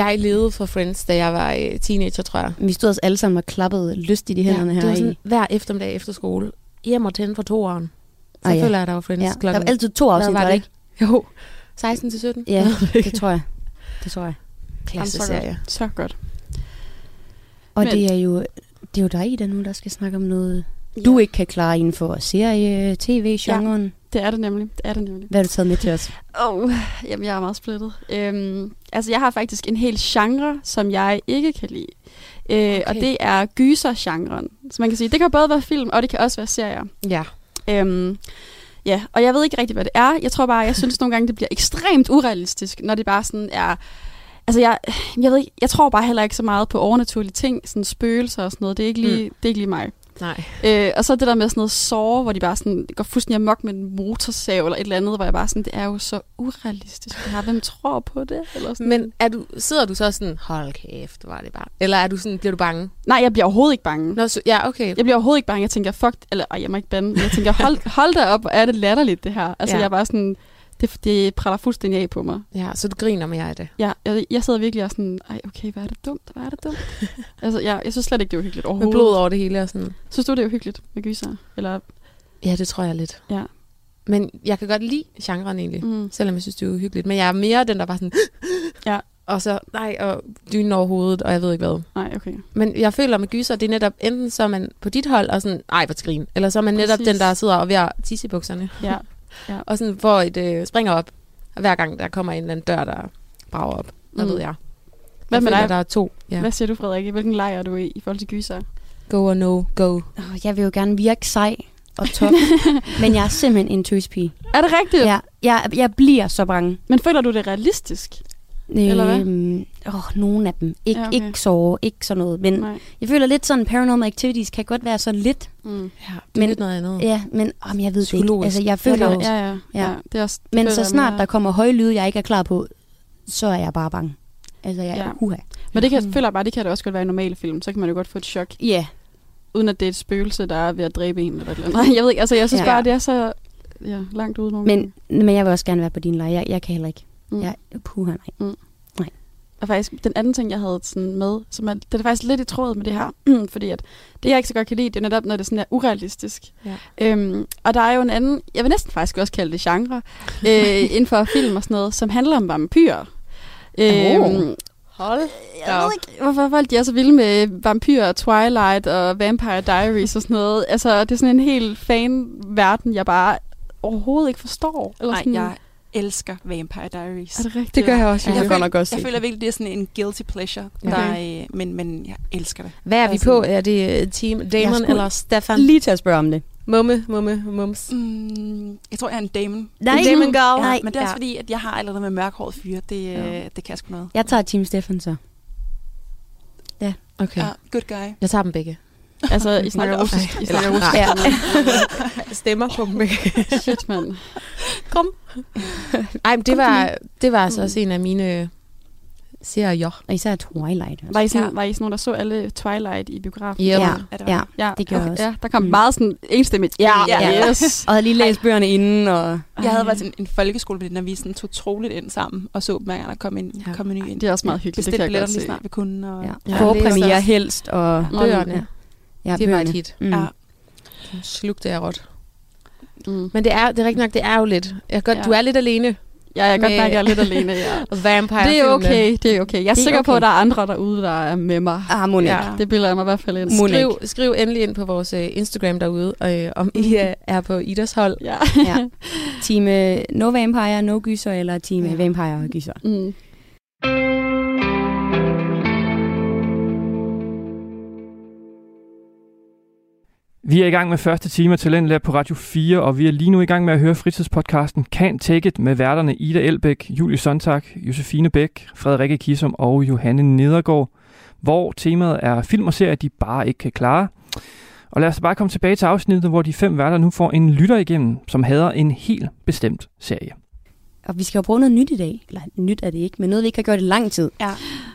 Jeg levede for Friends, da jeg var øh, teenager, tror jeg. Vi stod os alle sammen og klappede lystigt i hænderne det her var i. sådan hver eftermiddag efter skole. Hjem og tænde for toeren. Så Ah, ja. føler jeg, der var Friends Ja, der klokken. var altid to afsnit, var var der det? ikke? Jo, 16 til 17. Ja, det tror jeg. Det tror jeg. Klasse så serie. godt. Så godt. Og Men- det er jo det er jo dig, Ida, nu, der skal snakke om noget, du ikke kan klare inden for serie, tv-genren. Det er det nemlig. Det er det nemlig. Hvad har du taget med til os? Oh, jamen, jeg er meget splittet. Øhm, altså, jeg har faktisk en hel genre, som jeg ikke kan lide. Øh, okay. Og det er gyser-genren. Så man kan sige, det kan både være film, og det kan også være serier. Ja. Øhm, ja, og jeg ved ikke rigtig, hvad det er. Jeg tror bare, jeg synes nogle gange, det bliver ekstremt urealistisk, når det bare sådan er... Altså, jeg, jeg ved ikke, jeg tror bare heller ikke så meget på overnaturlige ting, sådan spøgelser og sådan noget. Det er ikke lige, mm. det er ikke lige mig. Nej. Øh, og så det der med sådan noget sår, hvor de bare sådan går fuldstændig amok med en motorsav eller et eller andet, hvor jeg bare sådan, det er jo så urealistisk. Her. Hvem tror på det? Eller sådan. Men er du, sidder du så sådan, hold kæft, var det bare. Eller er du sådan, bliver du bange? Nej, jeg bliver overhovedet ikke bange. Nå, så, ja, okay. Jeg bliver overhovedet ikke bange. Jeg tænker, fuck, eller ej, jeg må ikke bande. men Jeg tænker, hold, hold da op, hvor er det latterligt, det her. Altså, ja. jeg er bare sådan, det, det praller fuldstændig af på mig. Ja, så du griner mere af det. Ja, jeg, jeg sidder virkelig og sådan, ej, okay, hvad er det dumt, hvad er det dumt? altså, jeg, jeg synes slet ikke, det er uhyggeligt Med overhovedet. blod over det hele og sådan. Synes du, det er uhyggeligt med gyser? Eller, Ja, det tror jeg lidt. ja. Men jeg kan godt lide genren egentlig, mm. Selvom jeg synes, det er uhyggeligt. Men jeg er mere den, der bare sådan... Ja. Og så, nej, og dynen over hovedet, og jeg ved ikke hvad. Nej, okay. Men jeg føler med gyser, det er netop enten så er man på dit hold og sådan, ej, hvor skrin. Eller så er man netop Præcis. den, der sidder og ved at tisse i bukserne. Ja. Og sådan får et øh, springer op, hver gang der kommer en eller anden dør, der brager op. Hvad Mm. ved jeg. Hvad med dig? der er to. Ja. Hvad siger du, Frederik? Hvilken lejr er du i, i forhold til gyser? Go or no, go. Oh, jeg vil jo gerne virke sej og top, men jeg er simpelthen en tøspige. Er det rigtigt? Ja, jeg, jeg bliver så bange. Men føler du det realistisk? Eller hvad? Øhm, åh, nogle af dem. Ik- Ja, ja, okay. Ikke så, ikke sådan noget. Men Nej. jeg føler lidt sådan, paranormal activities kan godt være sådan lidt. Mm. Ja, det er Men- lidt noget andet. Ja, men om jeg ved det ikke. Altså, jeg føler jo, Ja, ja, ja. Ja. Det er også, det men føler så snart der kommer høje lyde, jeg ikke er klar på, så er jeg bare bange. Altså, jeg Ja. er huha. Men det kan, føler jeg bare, det kan det også godt være i normale film. Så kan man jo godt få et chok, Ja, uden at det er et spøgelse, der er ved at dræbe en. Eller et eller andet. Nej, jeg ved ikke. Altså, jeg synes Ja. bare, det er så ja, langt ude nogle men, men jeg vil også gerne være på din lejr. Jeg, jeg kan heller ikke. Mm. Mm. Jeg, puha, nej. Og faktisk, den anden ting, jeg havde sådan med, som er, det er faktisk lidt i tråd med det her, fordi at det, jeg ikke så godt kan lide, det er netop, når det sådan er urealistisk. Ja. Øhm, og der er jo en anden, jeg vil næsten faktisk også kalde det genre, øh, inden for film og sådan noget, som handler om vampyrer. Øhm, Hold jeg ved ikke, hvorfor folk de er så vilde med vampyrer, Twilight og Vampire Diaries og sådan noget. Altså, det er sådan en helt fan-verden, jeg bare overhovedet ikke forstår. Eller Nej, sådan, jeg elsker Vampire Diaries. Er det rigtigt? Det gør jeg også. Jeg, Jeg jeg, føler, godt jeg føler virkelig, det er sådan en guilty pleasure. Okay. Der, øh, men, men jeg elsker det. Hvad er vi Altså- på? Er det øh, Team Damon skulle- eller Stefan? Lige til at spørge om det. Mumme, mumme, mums. Mm, jeg tror, jeg er en Damon. Nej, Damon girl. Ja, men det er også Ja. fordi, at jeg har allerede med mørkhåret fyre. Det, Ja. ja. det kan jeg sgu noget. jeg tager Team Stefan så. Okay. Ja, good guy. Jeg tager dem begge. Altså, I snakker russisk. I snakker russisk. Ja. Stemmer på dem. Shit, mand. Ej, men det var, det var altså også en af mine øh, serier. Og især Twilight. Var I, sådan, Ja. var I sådan nogen, der så alle Twilight i biografen? Ja. Ja, Er det ja, Ja, det gjorde jeg også. Ja, der kom Mm. mm. meget sådan enstemmigt. Ja, Ja. ja. yes. Og havde lige læst bøgerne inden, og... Jeg havde været en, en folkeskole, når vi sådan tog troligt ind sammen, og så dem hver gang, der kom en, Ja. kom en ny ind. Det er også meget hyggeligt, det Bestilte kan jeg godt se. snart vi kunne. Og, Ja. Ja, Forpremiere helst, og... Bøgerne. Ja, Det var et bøgerne. hit. Mm. ja. Slugte jeg råt. Mm. Men det er, det er rigtigt nok, det er jo lidt. Jeg godt, Ja. Du er lidt alene. Ja, jeg kan godt mærke, jeg er lidt alene. Ja. Vampire Det er okay, det er okay. Jeg er, er sikker på, okay. at der er andre derude, der er med mig. Ah, Monik. Ja. Ja. Det bilder jeg mig i hvert fald ind. Skriv, skriv endelig ind på vores øh, Instagram derude, øh, om I er på Idas hold. Ja. ja. Team øh, No Vampire, No Gyser, eller Team Ja. ja. Vampire og Gyser. Mm. Vi er i gang med første time af Talentlær på Radio 4, og vi er lige nu i gang med at høre fritidspodcasten Can't Take It med værterne Ida Elbæk, Julie Sontag, Josefine Bæk, Frederikke Kisum og Johanne Nedergaard, hvor temaet er film og serier, de bare ikke kan klare. Og lad os bare komme tilbage til afsnittet, hvor de fem værter nu får en lytter igennem, som hader en helt bestemt serie. Og vi skal jo bruge noget nyt i dag. Eller nyt er det ikke, men noget, vi ikke har gjort i lang tid. Ja.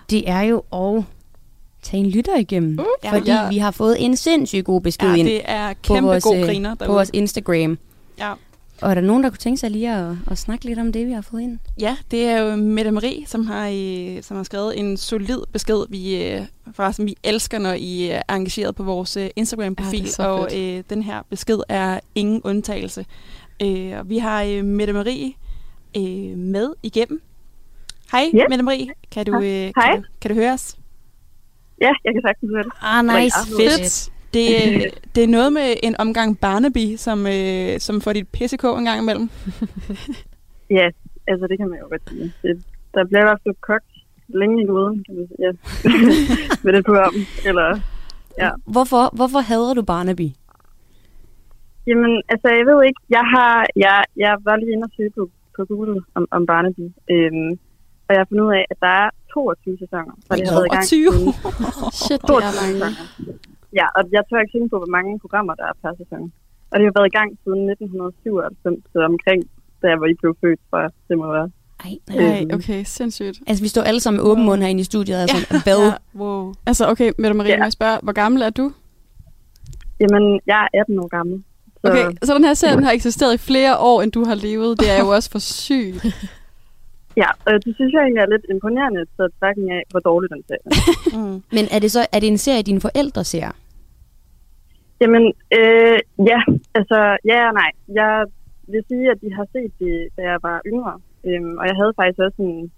Det er jo at tage en lytter igennem. Uh, fordi ja. vi har fået en sindssygt god besked ja, ind det er på kæmpe vores, god øh, griner på vores Instagram. Ja. Og er der nogen, der kunne tænke sig lige at, at snakke lidt om det, vi har fået ind? Ja, det er jo Mette Marie, som har, øh, som har skrevet en solid besked. Vi, øh, forresten, vi elsker, når I er engageret på vores Instagram-profil, Ja, og fedt. øh, den her besked er ingen undtagelse. Øh, og vi har øh, Mette Marie øh, med igennem. Hej, Ja. Mette Marie. Kan du, øh, kan, du, kan du høre os? Ja, jeg kan sagtens høre det. Ah, nice. Fedt. Det, det er noget med en omgang Barnaby, som, øh, som får dit PCK en gang imellem. Ja, altså det kan man jo godt sige. Det, der bliver i hvert fald kogt længe i hovedet, kan man sige. Ja. Med det program. Eller, Ja. Hvorfor, hvorfor hader du Barnaby? jamen, altså jeg ved ikke, jeg har, jeg, jeg var lige inde og søge på, på Google om, om Barnaby. Øhm, og jeg har fundet ud af, at der er 22 sæsoner. Og det har været i gang 22? siden Shit, det 22 er mange. Ja, og jeg tør ikke tænke på, hvor mange programmer der er per sæson. Og det har været i gang siden 1997, så omkring, da jeg var I blev født, tror jeg, det må være. Ej, Nej, okay, sindssygt. Altså, vi står alle sammen med åben mund herinde i studiet, og er sådan, hvad? Ja, wow. Altså, okay, Mette Marie, Ja. må jeg spørge, hvor gammel er du? Jamen, jeg er 18 år gammel. Så, Okay, så den her serie den har eksisteret i flere år, end du har levet. Det er jo også for sygt. Ja, og det synes jeg egentlig er lidt imponerende, så trækken af, hvor dårlig den ser. Mm. Men er det så er det en serie, dine forældre ser? Jamen, øh, ja, altså, ja og nej. Jeg vil sige, at de har set det, da jeg var yngre. Øhm, og jeg havde faktisk også en,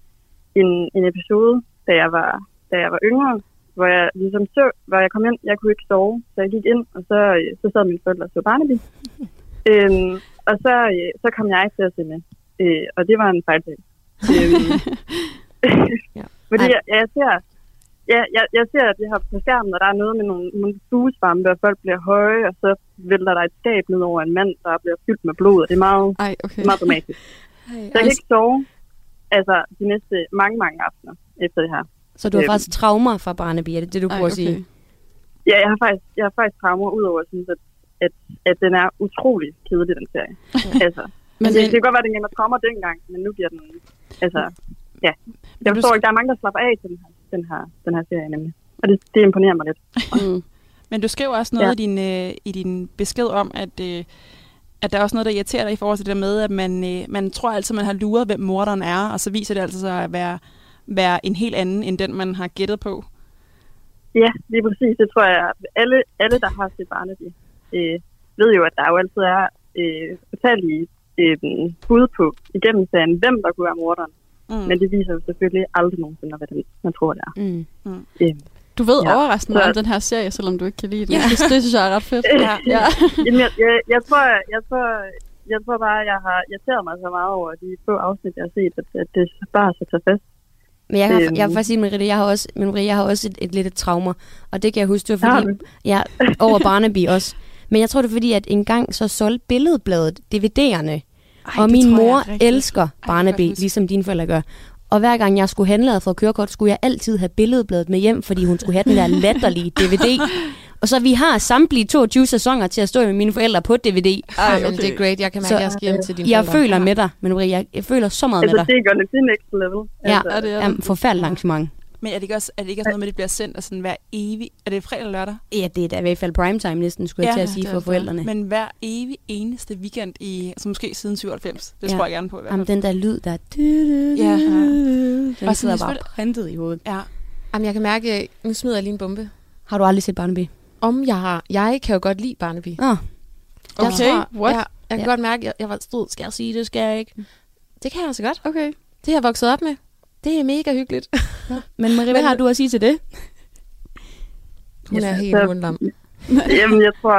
en, en episode, da jeg var, da jeg var yngre, hvor jeg ligesom så, hvor jeg kom ind, jeg kunne ikke sove, så jeg gik ind, og så, øh, så sad mine forældre og så Barnaby. øhm, og så, øh, så kom jeg til at se med, øh, og det var en fejltag. Ja. fordi Ej. jeg, jeg ser, ja, jeg, jeg ser, at de har på skærmen, og der er noget med nogle, nogle buesvampe, og folk bliver høje, og så vælter der et skab ned over en mand, der bliver fyldt med blod, og det er meget, Ej, okay. det meget dramatisk. Så jeg kan ikke sove altså, de næste mange, mange aftener efter det her. Så du har Øhm. faktisk traumer fra Barnaby, er det det, du Ej, prøver at sige? okay. Ja, jeg har faktisk, jeg har faktisk traumer ud over, at synes, at, at, at den er utrolig kedelig, den serie. altså, Men, altså, det, det kan godt være, at den gav mig traumer dengang, men nu bliver den... Altså, ja. Jeg forstår ikke, der er mange, der slapper af til den her, den her, den her serie, nemlig. Og det, det imponerer mig lidt. mm. Men du skriver også noget Ja. i, din, øh, i din besked om, at, øh, at der er også noget, der irriterer dig i forhold til det med, at man, øh, man tror altid, man har luret, hvem morderen er, og så viser det altså sig at være, være en helt anden, end den, man har gættet på. Ja, lige præcis. Det tror jeg, alle, alle der har set Barnaby, øh, ved jo, at der jo altid er øh, utallige øh, bud på igennem serien, hvem der kunne være morderen. Mm. Mm. Men det viser jo selvfølgelig aldrig nogensinde, hvad det, man tror, det er. Mm. Øh, Du ved Ja. overraskende meget om den her serie, selvom du ikke kan lide den. Ja. Det, det synes jeg er ret fedt. Ja. ja. Jamen, jeg, jeg, jeg, tror, jeg, tror, jeg tror bare, jeg har irriteret mig så meget over de få afsnit, jeg har set, at, at det bare så tager fast. Men jeg, har, Øhm. jeg vil faktisk sige, Merete, jeg har også, men Marie, jeg har også et, et lidt et traumer. Og det kan jeg huske, det var fordi, ja, over Barnaby også. Men jeg tror, det er fordi, at engang så solgte Billedbladet DVD'erne. Ej, og det min mor er elsker Barnaby, huske. ligesom dine forældre gør. Og hver gang jeg skulle handle og få kørekort, skulle jeg altid have Billedbladet med hjem, fordi hun skulle have den der latterlige DVD. Og så vi har samtlige 22 sæsoner til at stå med mine forældre på DVD. Ej, men det er great. Jeg kan mærke, at jeg skal hjem til dine Jeg forældre. føler med dig, men jeg, jeg føler så meget Altså, med dig. det gør det til next level. Ja, Altså, Ja, det er Jamen, forfærdeligt arrangement. Men er det ikke også, er det ikke også noget med, at det bliver sendt og sådan hver evig... Er det fredag eller lørdag? Ja, det er da i hvert fald primetime næsten, skulle jeg Ja, til at sige for forældrene. Men hver evig eneste weekend i... Altså måske siden 97. Det Ja. tror jeg gerne på i hvert Jamen, fald. den der lyd, der... Du, du, du, Ja. Den Og sidder bare printet i hovedet. Ja. Jamen, jeg kan mærke, at nu smider jeg lige en bombe. Har du aldrig set Barnaby? Om jeg har... Jeg kan jo godt lide Barnaby. Jeg Okay, tror, what? Jeg, jeg kan Ja. godt mærke, at jeg, jeg var stod, skal jeg sige det, skal jeg ikke? Det kan jeg altså godt. Okay. Det har jeg vokset op med. Det er mega hyggeligt. men Marie, hvad har du at sige til det? Hun er helt mundlam. Jamen, jeg tror...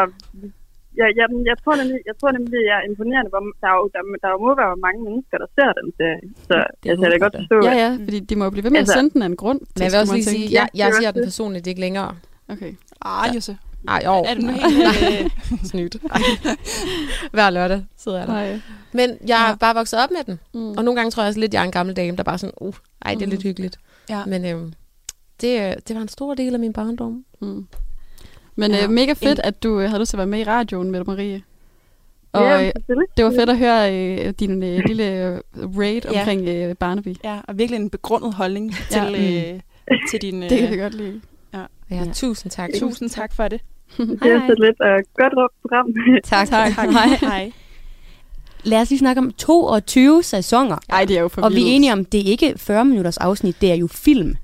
Ja, jamen, jeg tror nemlig, jeg tror nemlig, det er imponerende, hvor der, er jo, der, der må være mange mennesker, der ser den serie. Så Det altså, jeg kan godt jeg forstå, Ja, at ja, fordi de må jo blive ved med at Altså- sende den af en grund. Men jeg vil også lige sige, jeg, jeg er ser den personligt ikke længere. Okay. Ah, Jose. Ej, jo. Er du nu helt... øh, snydt. Hver lørdag sidder jeg der. Nej. Men jeg er Ja. bare vokset op med den. Mm. Og nogle gange tror jeg også lidt, jeg er en gammel dame, der bare sådan, uh, ej, det er Mm. lidt hyggeligt. Ja. Men øhm, det, øh, det var en stor del af min barndom. Mm. Men Ja. øh, mega fedt, at du øh, havde lyst til at være med i radioen, Mette Marie. Og ja, øh, det var fedt at høre øh, din øh, lille raid Ja. omkring øh, Barnaby. Ja, og virkelig en begrundet holdning til, Ja. øh, til din... Øh, Det kan vi godt lide. Ja, Ja. tusind tak. Tusind tak for det. Det er så lidt uh, godt program. Tak. Tak. Hej. Hej. lad os lige snakke om 22 sæsoner. Ej, det er jo for Og vi er enige om, det er ikke 40 minutters afsnit, det er jo film.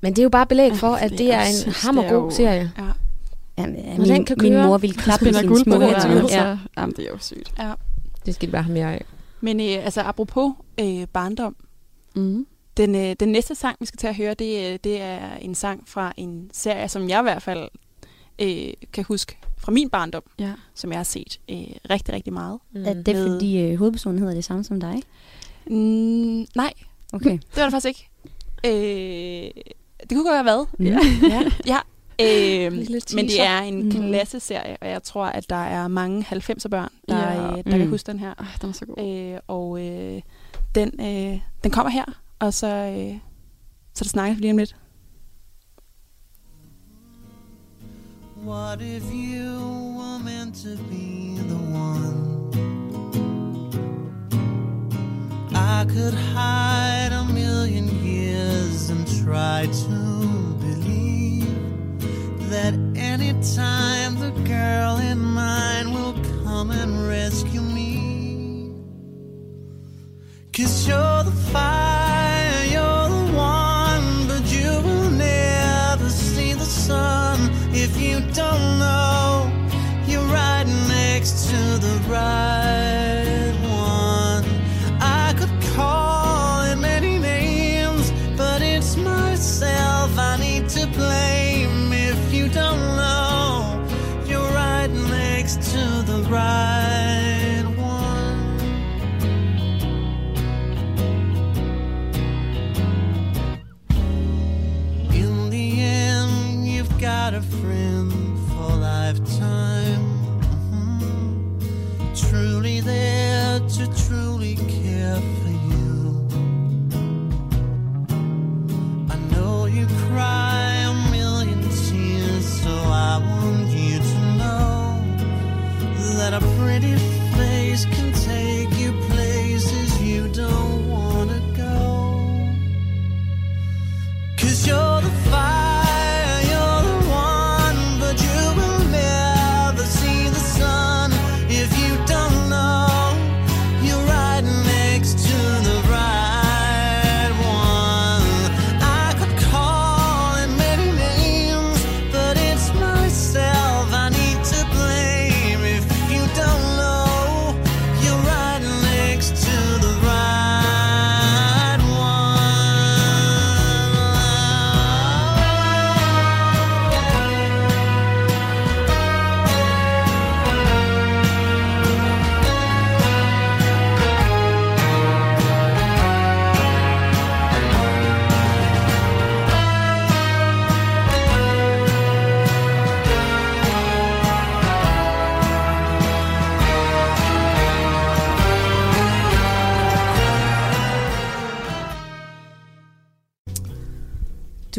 Men det er jo bare belæg for, Ja, at det er en hammergod er serie. Ja. Jamen, Når min, den kan min køre, mor ville klappe sine guld små på det hænder. her. Ja. Jamen, det er jo sygt. ja. Det skal bare have mere af. Men øh, altså, apropos øh, barndom, Mm. Den, øh, den næste sang, vi skal til at høre, det, øh, det er en sang fra en serie, som jeg i hvert fald øh, kan huske fra min barndom, Ja. som jeg har set øh, rigtig, rigtig meget. Mm. Er det Med- fordi øh, hovedpersonen hedder det samme som dig? Mm, nej, Okay. det var det faktisk ikke. Øh, det kunne godt have været. Mm. Ja. ja. ja. Øh, men det er en Mm. klasseserie, og jeg tror, at der er mange 90'er børn, der, Ja. øh, der kan Mm. huske den her. Ej, den er så god. Øh, og øh, den, øh, den kommer her, og så, øh, så er der snakker vi lige om lidt. What if you were meant to be the one? I could hide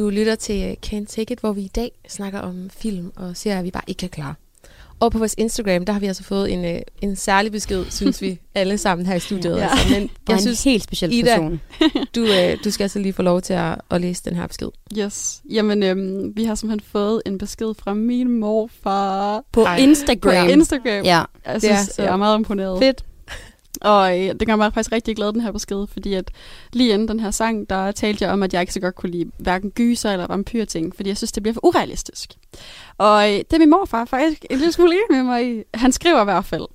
Du lytter til øh, Can't Take It, hvor vi i dag snakker om film og serier, vi bare ikke kan klare. Og på vores Instagram, der har vi altså fået en, øh, en særlig besked, synes vi alle sammen her i studiet. Ja. Altså. Men Og jeg en synes, helt speciel Ida- person. du, øh, du skal altså lige få lov til at, at læse den her besked. Yes. Jamen, øhm, vi har simpelthen fået en besked fra min morfar På Ej. på Instagram. Instagram. Ja. Jeg Det er synes, så jeg er meget imponeret. Fedt. Og øh, det gør mig faktisk rigtig glad, den her besked, fordi at lige inden den her sang, der talte jeg om, at jeg ikke så godt kunne lide hverken gyser eller vampyrting, fordi jeg synes, det bliver for urealistisk. Og øh, det er min morfar faktisk en lille smule enig med mig i. Han skriver i hvert fald,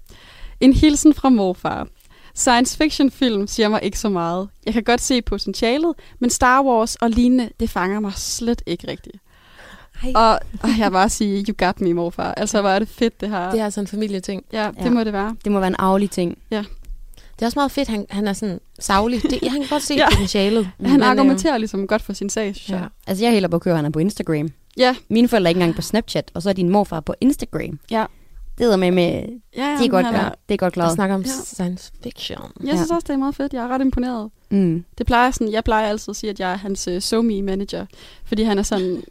en hilsen fra morfar. Science fiction film siger mig ikke så meget. Jeg kan godt se potentialet, men Star Wars og lignende, det fanger mig slet ikke rigtigt. Ej. Og, og jeg bare sige, you got me, morfar. Altså, hvor er det fedt, det her. Det er altså en familieting. Ja, det Ja. må det være. Det må være en arvelig ting. Det er også meget fedt, han, han er sådan savlig. Det, han kan godt se Ja. ja. potentialet. Han Men, øh, argumenterer ligesom godt for sin sag, synes Ja. jeg. Altså, jeg er helt oppe at køre, han er på Instagram. Ja, Mine forældre er ikke engang på Snapchat, og så er din morfar på Instagram. Ja. Det er med med, ja, det er godt, ja, det er godt Jeg klaret. snakker om Ja. science fiction. Jeg synes også, det er meget fedt. Jeg er ret imponeret. Mm. Det plejer sådan, jeg plejer altid at sige, at jeg er hans uh, SoMe manager, fordi han er sådan,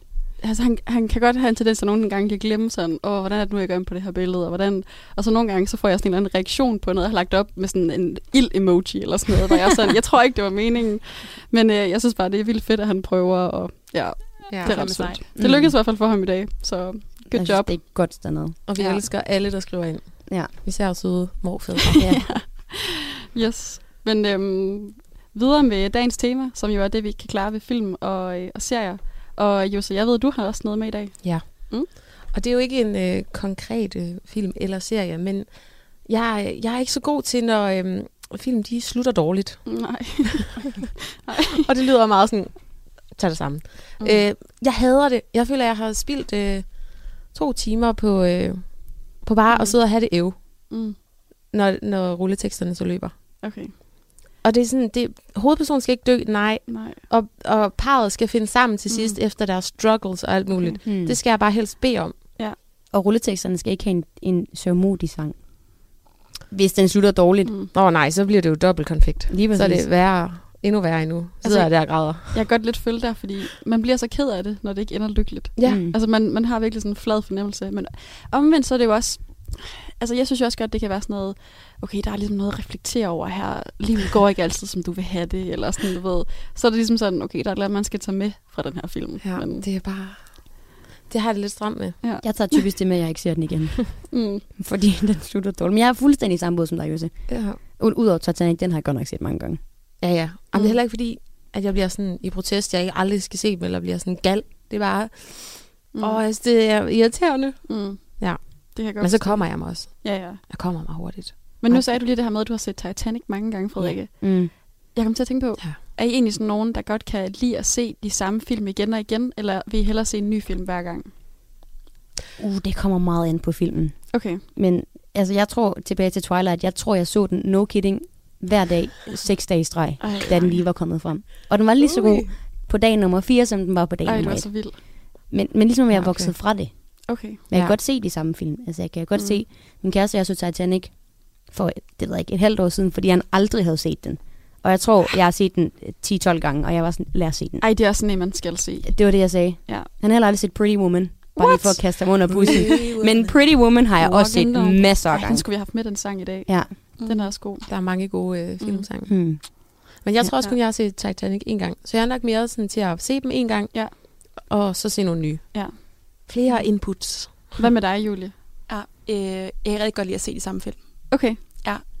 altså han, han kan godt have en tendens til nogle gange kan glemme sådan, åh, hvordan er det nu, jeg gør på det her billede, og hvordan, og så nogle gange, så får jeg sådan en eller anden reaktion på noget, jeg har lagt op med sådan en ild-emoji eller sådan noget, hvor jeg sådan, jeg tror ikke, det var meningen, men uh, jeg synes bare, det er vildt fedt, at han prøver, og ja, Ja. det er ret sejt. sødt. Det lykkedes i hvert fald for ham i dag, så Jeg good synes, job. det er godt dernede. Og vi Ja. ja. elsker alle, der skriver ind. Ja. Især søde morfædre. Ja. Yes. Men øhm, videre med dagens tema, som jo er det, vi kan klare ved film og, øh, og serier. Og Jose, jeg ved, du har også noget med i dag. Og det er jo ikke en øh, konkret øh, film eller serie, men jeg, jeg er ikke så god til, når øh, film de slutter dårligt. Nej. Og det lyder meget sådan, tag det sammen. Mm. Mm. Øh, jeg hader det. Jeg føler, jeg har spildt øh, to timer på, øh, på bare Mm. at sidde og have det æv, Mm. når, når rulleteksterne så løber. Okay. Og det er sådan, det, hovedpersonen skal ikke dø, nej. Nej. Og, og parret skal finde sammen til Mm. sidst efter deres struggles og alt muligt. Hmm. Det skal jeg bare helst bede om. Og rulleteksterne skal ikke have en, en sørmodig sang. Hvis den slutter dårligt. Mm. Nå nej, så bliver det jo dobbelt konflikt. Lige Så er det værre, endnu værre endnu. Så Altså- sidder jeg der og græder. Jeg kan godt lidt følge der, fordi man bliver så ked af det, når det ikke ender lykkeligt. Ja. Mm. Altså, man, man har virkelig sådan en flad fornemmelse. Men omvendt så er det jo også... Altså, jeg synes jo også godt, det kan være sådan noget... Okay, der er ligesom noget at reflektere over her. Livet går ikke altid, som du vil have det. Eller sådan, du ved. Så er det ligesom sådan, okay, der er noget, man skal tage med fra den her film. Ja, Men, det er bare... Det har jeg det lidt stramt med. Jeg tager typisk det med, at jeg ikke ser den igen. mm, fordi den slutter dårligt. Men jeg er fuldstændig i samme båd som dig, Jose. Ja, Udover Titanic, den har jeg godt nok set mange gange. ja. ja. Jamen, Mm. det er heller ikke fordi, at jeg bliver sådan i protest, jeg ikke aldrig skal se dem, eller bliver sådan gal. Det er bare, mm, åh, altså, det er irriterende. mm. Ja. Det kan jeg godt Men så kommer jeg mig også. Ja, ja. Jeg kommer mig hurtigt. Men nu Ej. sagde du lige det her med, at du har set Titanic mange gange, Frederikke. Mm. Jeg kom til at tænke på, Ja. er I egentlig sådan nogen, der godt kan lide at se de samme film igen og igen, eller vil I hellere se en ny film hver gang? Uh, det kommer meget an på filmen. Okay. Men altså, jeg tror, tilbage til Twilight, jeg tror, jeg så den, no kidding, hver dag, seks dage i streg, Ej, da den lige var kommet frem. Og den var lige så god på dag nummer 4, som den var på dag Ej, du nummer er 1. så vild. Men, men ligesom jeg er Ja, okay. vokset fra det. Okay. Men jeg kan Ja. godt se de samme film. Altså, jeg kan godt mm. se, min kæreste og jeg så Titanic for, det ved jeg ikke, et halvt år siden, fordi han aldrig havde set den. Og jeg tror, jeg har set den øh, 10-12 gange, og jeg var sådan, lad os se den. Ej, det er sådan en, man skal se. Det var det, jeg sagde. Ja. Han har heller aldrig set Pretty Woman. Bare What? lige for at kaste ham under bussen. Men Pretty Woman har jeg Walk også set the- masser af Ej, den gange. skulle vi have haft med, den sang i dag. Ja. Den er også god. Der er mange gode øh, filmsange. Mm. Men jeg tror også Ja. kun, jeg har set Titanic en gang. Så jeg er nok mere sådan til at se dem en gang, Ja. og så se nogle nye. Ja. Flere inputs. Hvad med dig, Julie? Ja, øh, jeg kan rigtig godt lide at se de samme film. Okay.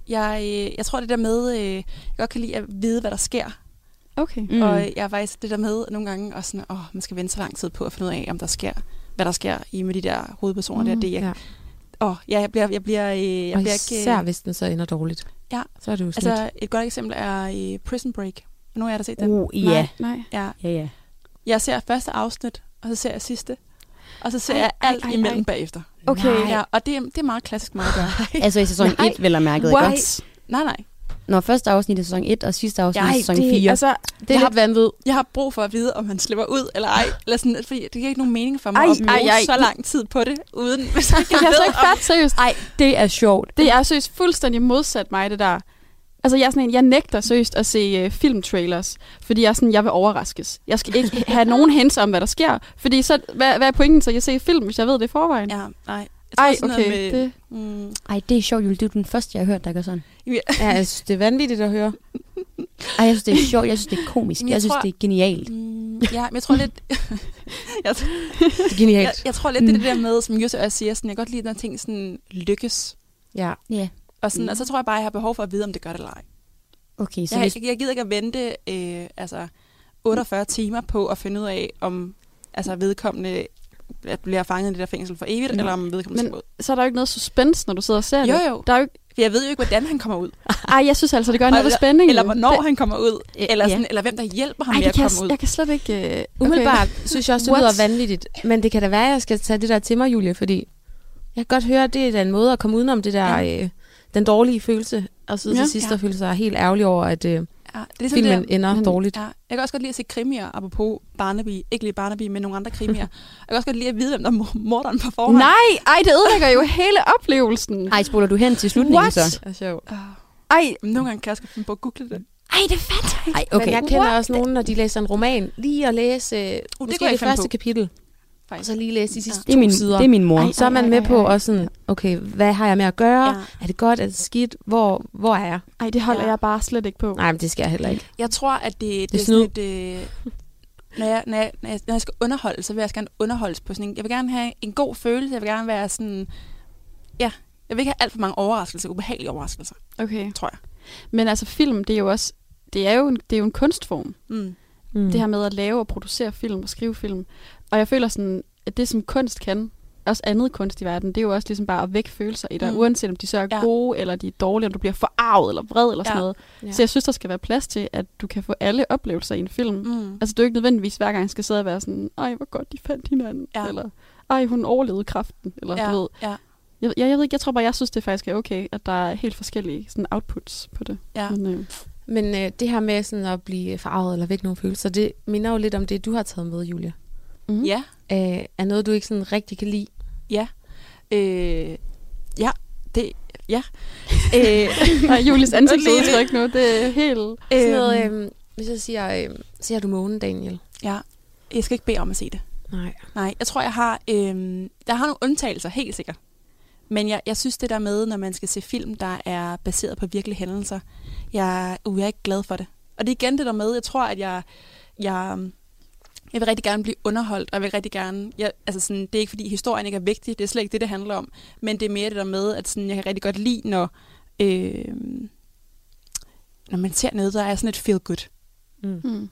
Jeg, øh, jeg tror det der med, øh, jeg godt kan lide at vide, hvad der sker. Okay. Mm. Og jeg er faktisk det der med nogle gange, og sådan, åh, man skal vente så lang tid på at finde ud af, om der sker, hvad der sker i med de der hovedpersoner Mm, der. Det, er jeg, Ja. åh, ja, jeg bliver, jeg bliver, øh, jeg Og bliver især ikke... øh, hvis den så ender dårligt. Ja. Så er det jo slut. Altså, et godt eksempel er øh, Prison Break. Nu har jeg da set den. Uh, ja. Nej. Ja, Ja, ja. jeg ser første afsnit, og så ser jeg sidste. Og så ser Ej, jeg ej, alt ej, imellem ej. bagefter. Okay. Ja, og det, er- det er meget klassisk mig at gøre. Altså i sæson Nej. 1, vel at mærke, ikke What? også? Nej, nej. Når første afsnit er sæson 1, og sidste afsnit er sæson 4. altså, det er jeg lidt vanvid. Jeg har brug for at vide, om han slipper ud eller ej. Eller sådan, fordi det giver ikke nogen mening for mig Ej, at bruge ej, ej. så lang tid på det, uden hvis jeg ikke Jeg er så ved, ikke fat seriøst. Ej, det er sjovt. Det er seriøst fuldstændig modsat mig, det der. Altså, jeg, er sådan en, jeg nægter seriøst at se uh, filmtrailers, fordi jeg er sådan, jeg vil overraskes. Jeg skal ikke have nogen hints om, hvad der sker, fordi så, hvad, hvad er pointen, så jeg ser film, hvis jeg ved det i forvejen? Ja, nej. Jeg Ej, okay. Med, Det, mm, Ej, det er sjovt, Julie. Du er den første, jeg har hørt, der gør sådan. Ja, jeg synes, det er vanvittigt at høre. Ej, jeg synes, det er sjovt. Jeg synes, det er komisk. Jeg, jeg synes, tror- det er genialt. mm, ja, men jeg tror lidt... jeg, Det er genialt. jeg, jeg tror lidt, det er det der med, som Jose også siger, sådan, jeg kan godt lide, når ting sådan lykkes. Ja. Ja. Og, sådan, og så tror jeg bare, jeg har behov for at vide, om det gør det eller ej. Okay, så Jeg, hvis... jeg, jeg gider ikke at vente øh, altså 48 timer på at finde ud af, om altså, vedkommende at bliver fanget i det der fængsel for evigt, Nå. eller om vedkommende Men- skal ud. så er der jo ikke noget suspense, når du sidder og ser det. Jo, jo. Der er jo ikke, For jeg ved jo ikke, hvordan han kommer ud. ej, jeg synes altså, det gør noget ved Eller- spændingen. Eller hvornår han kommer ud. Ja, Eller, ja. sådan, eller hvem der hjælper ham Ej, med det at kan jeg, komme ud. jeg kan slet ikke... Øh, okay. Umiddelbart synes jeg også, det What? lyder vanvittigt. Men det kan da være, at jeg skal tage det der til mig, Julie, fordi jeg kan godt høre, at det er en måde at komme udenom det der, Ja. øh, den dårlige følelse, og så Ja. til sidst Ja. at føle sig helt ærgerlig over, at øh, Ja, det er ligesom filmen det, ender men- dårligt. Ja, jeg kan også godt lide at se krimier, apropos Barnaby. Ikke lige Barnaby, men nogle andre krimier. jeg kan også godt lide at vide, hvem der er mor- morderen på forhånd. Nej, ej, det ødelægger jo hele oplevelsen. Ej, spoler du hen til slutningen What? så? Det er sjovt. Ah, Ej, nogle gange kan jeg også finde på at google det. ej, det er fedt. Ej, Okay. Men jeg kender også nogen, når de læser en roman, lige at læse måske jeg det finde første på. kapitel, og Faktisk. så lige læse de sidste Det er, to min, sider. det er min mor. Ej, så er man ej, med ej, på ej. også sådan, okay, hvad har jeg med at gøre? Ja. Er det godt? Er det skidt? Hvor, hvor er jeg? Ej, det holder Ja. jeg bare slet ikke på. Nej, men det skal jeg heller ikke. Jeg tror, at det, det, er er sådan et... Øh, når, jeg, når, jeg, når, jeg, når jeg skal underholde, så vil jeg gerne underholdes på sådan en... Jeg vil gerne have en god følelse. Jeg vil gerne være sådan... Ja, jeg vil ikke have alt for mange overraskelser, ubehagelige overraskelser, Okay. tror jeg. Men altså film, det er jo også, det er jo en, det er jo en kunstform. Mm. Mm. Det her med at lave og producere film og skrive film. Og jeg føler sådan, at det som kunst kan, også andet kunst i verden, det er jo også ligesom bare at vække følelser i dig, Mm. uanset om de så er Ja. gode, eller de er dårlige, om du bliver forarvet eller vred eller sådan Ja. noget. Ja. Så jeg synes, der skal være plads til, at du kan få alle oplevelser i en film. Mm. Altså, du er ikke nødvendigvis hver gang skal sidde og være sådan, ej, hvor godt de fandt hinanden, Ja. eller ej, hun overlevede kræften, eller ja, du ved. ja, Jeg, jeg, jeg ved ikke, jeg tror bare, jeg synes, det faktisk er okay, at der er helt forskellige sådan outputs på det. ja. Men, øh, Men øh, det her med sådan at blive farvet eller vække nogle følelser, det minder jo lidt om det, du har taget med, Julia. Mm. ja. Øh, er noget, du ikke sådan rigtig kan lide? Øh, ja, det, ja. øh, Nej, Julies ansigtsudtryk nu, det er helt... Sådan noget, øhm, øh, hvis jeg siger, øh, ser du månen, Daniel? ja, jeg skal ikke bede om at se det. Nej. Nej, jeg tror, jeg har, øhm, der har nogle undtagelser, helt sikkert. Men jeg, jeg synes det der med, når man skal se film, der er baseret på virkelige hændelser, jeg, uh, jeg er ikke glad for det. Og det er igen det der med, jeg tror, at jeg, jeg, jeg vil rigtig gerne blive underholdt, og jeg vil rigtig gerne, jeg, altså sådan, det er ikke fordi historien ikke er vigtig, det er slet ikke det, det handler om, men det er mere det der med, at sådan, jeg kan rigtig godt lide, når, øh, når man ser noget, der er sådan et feel good. Mm. Mm.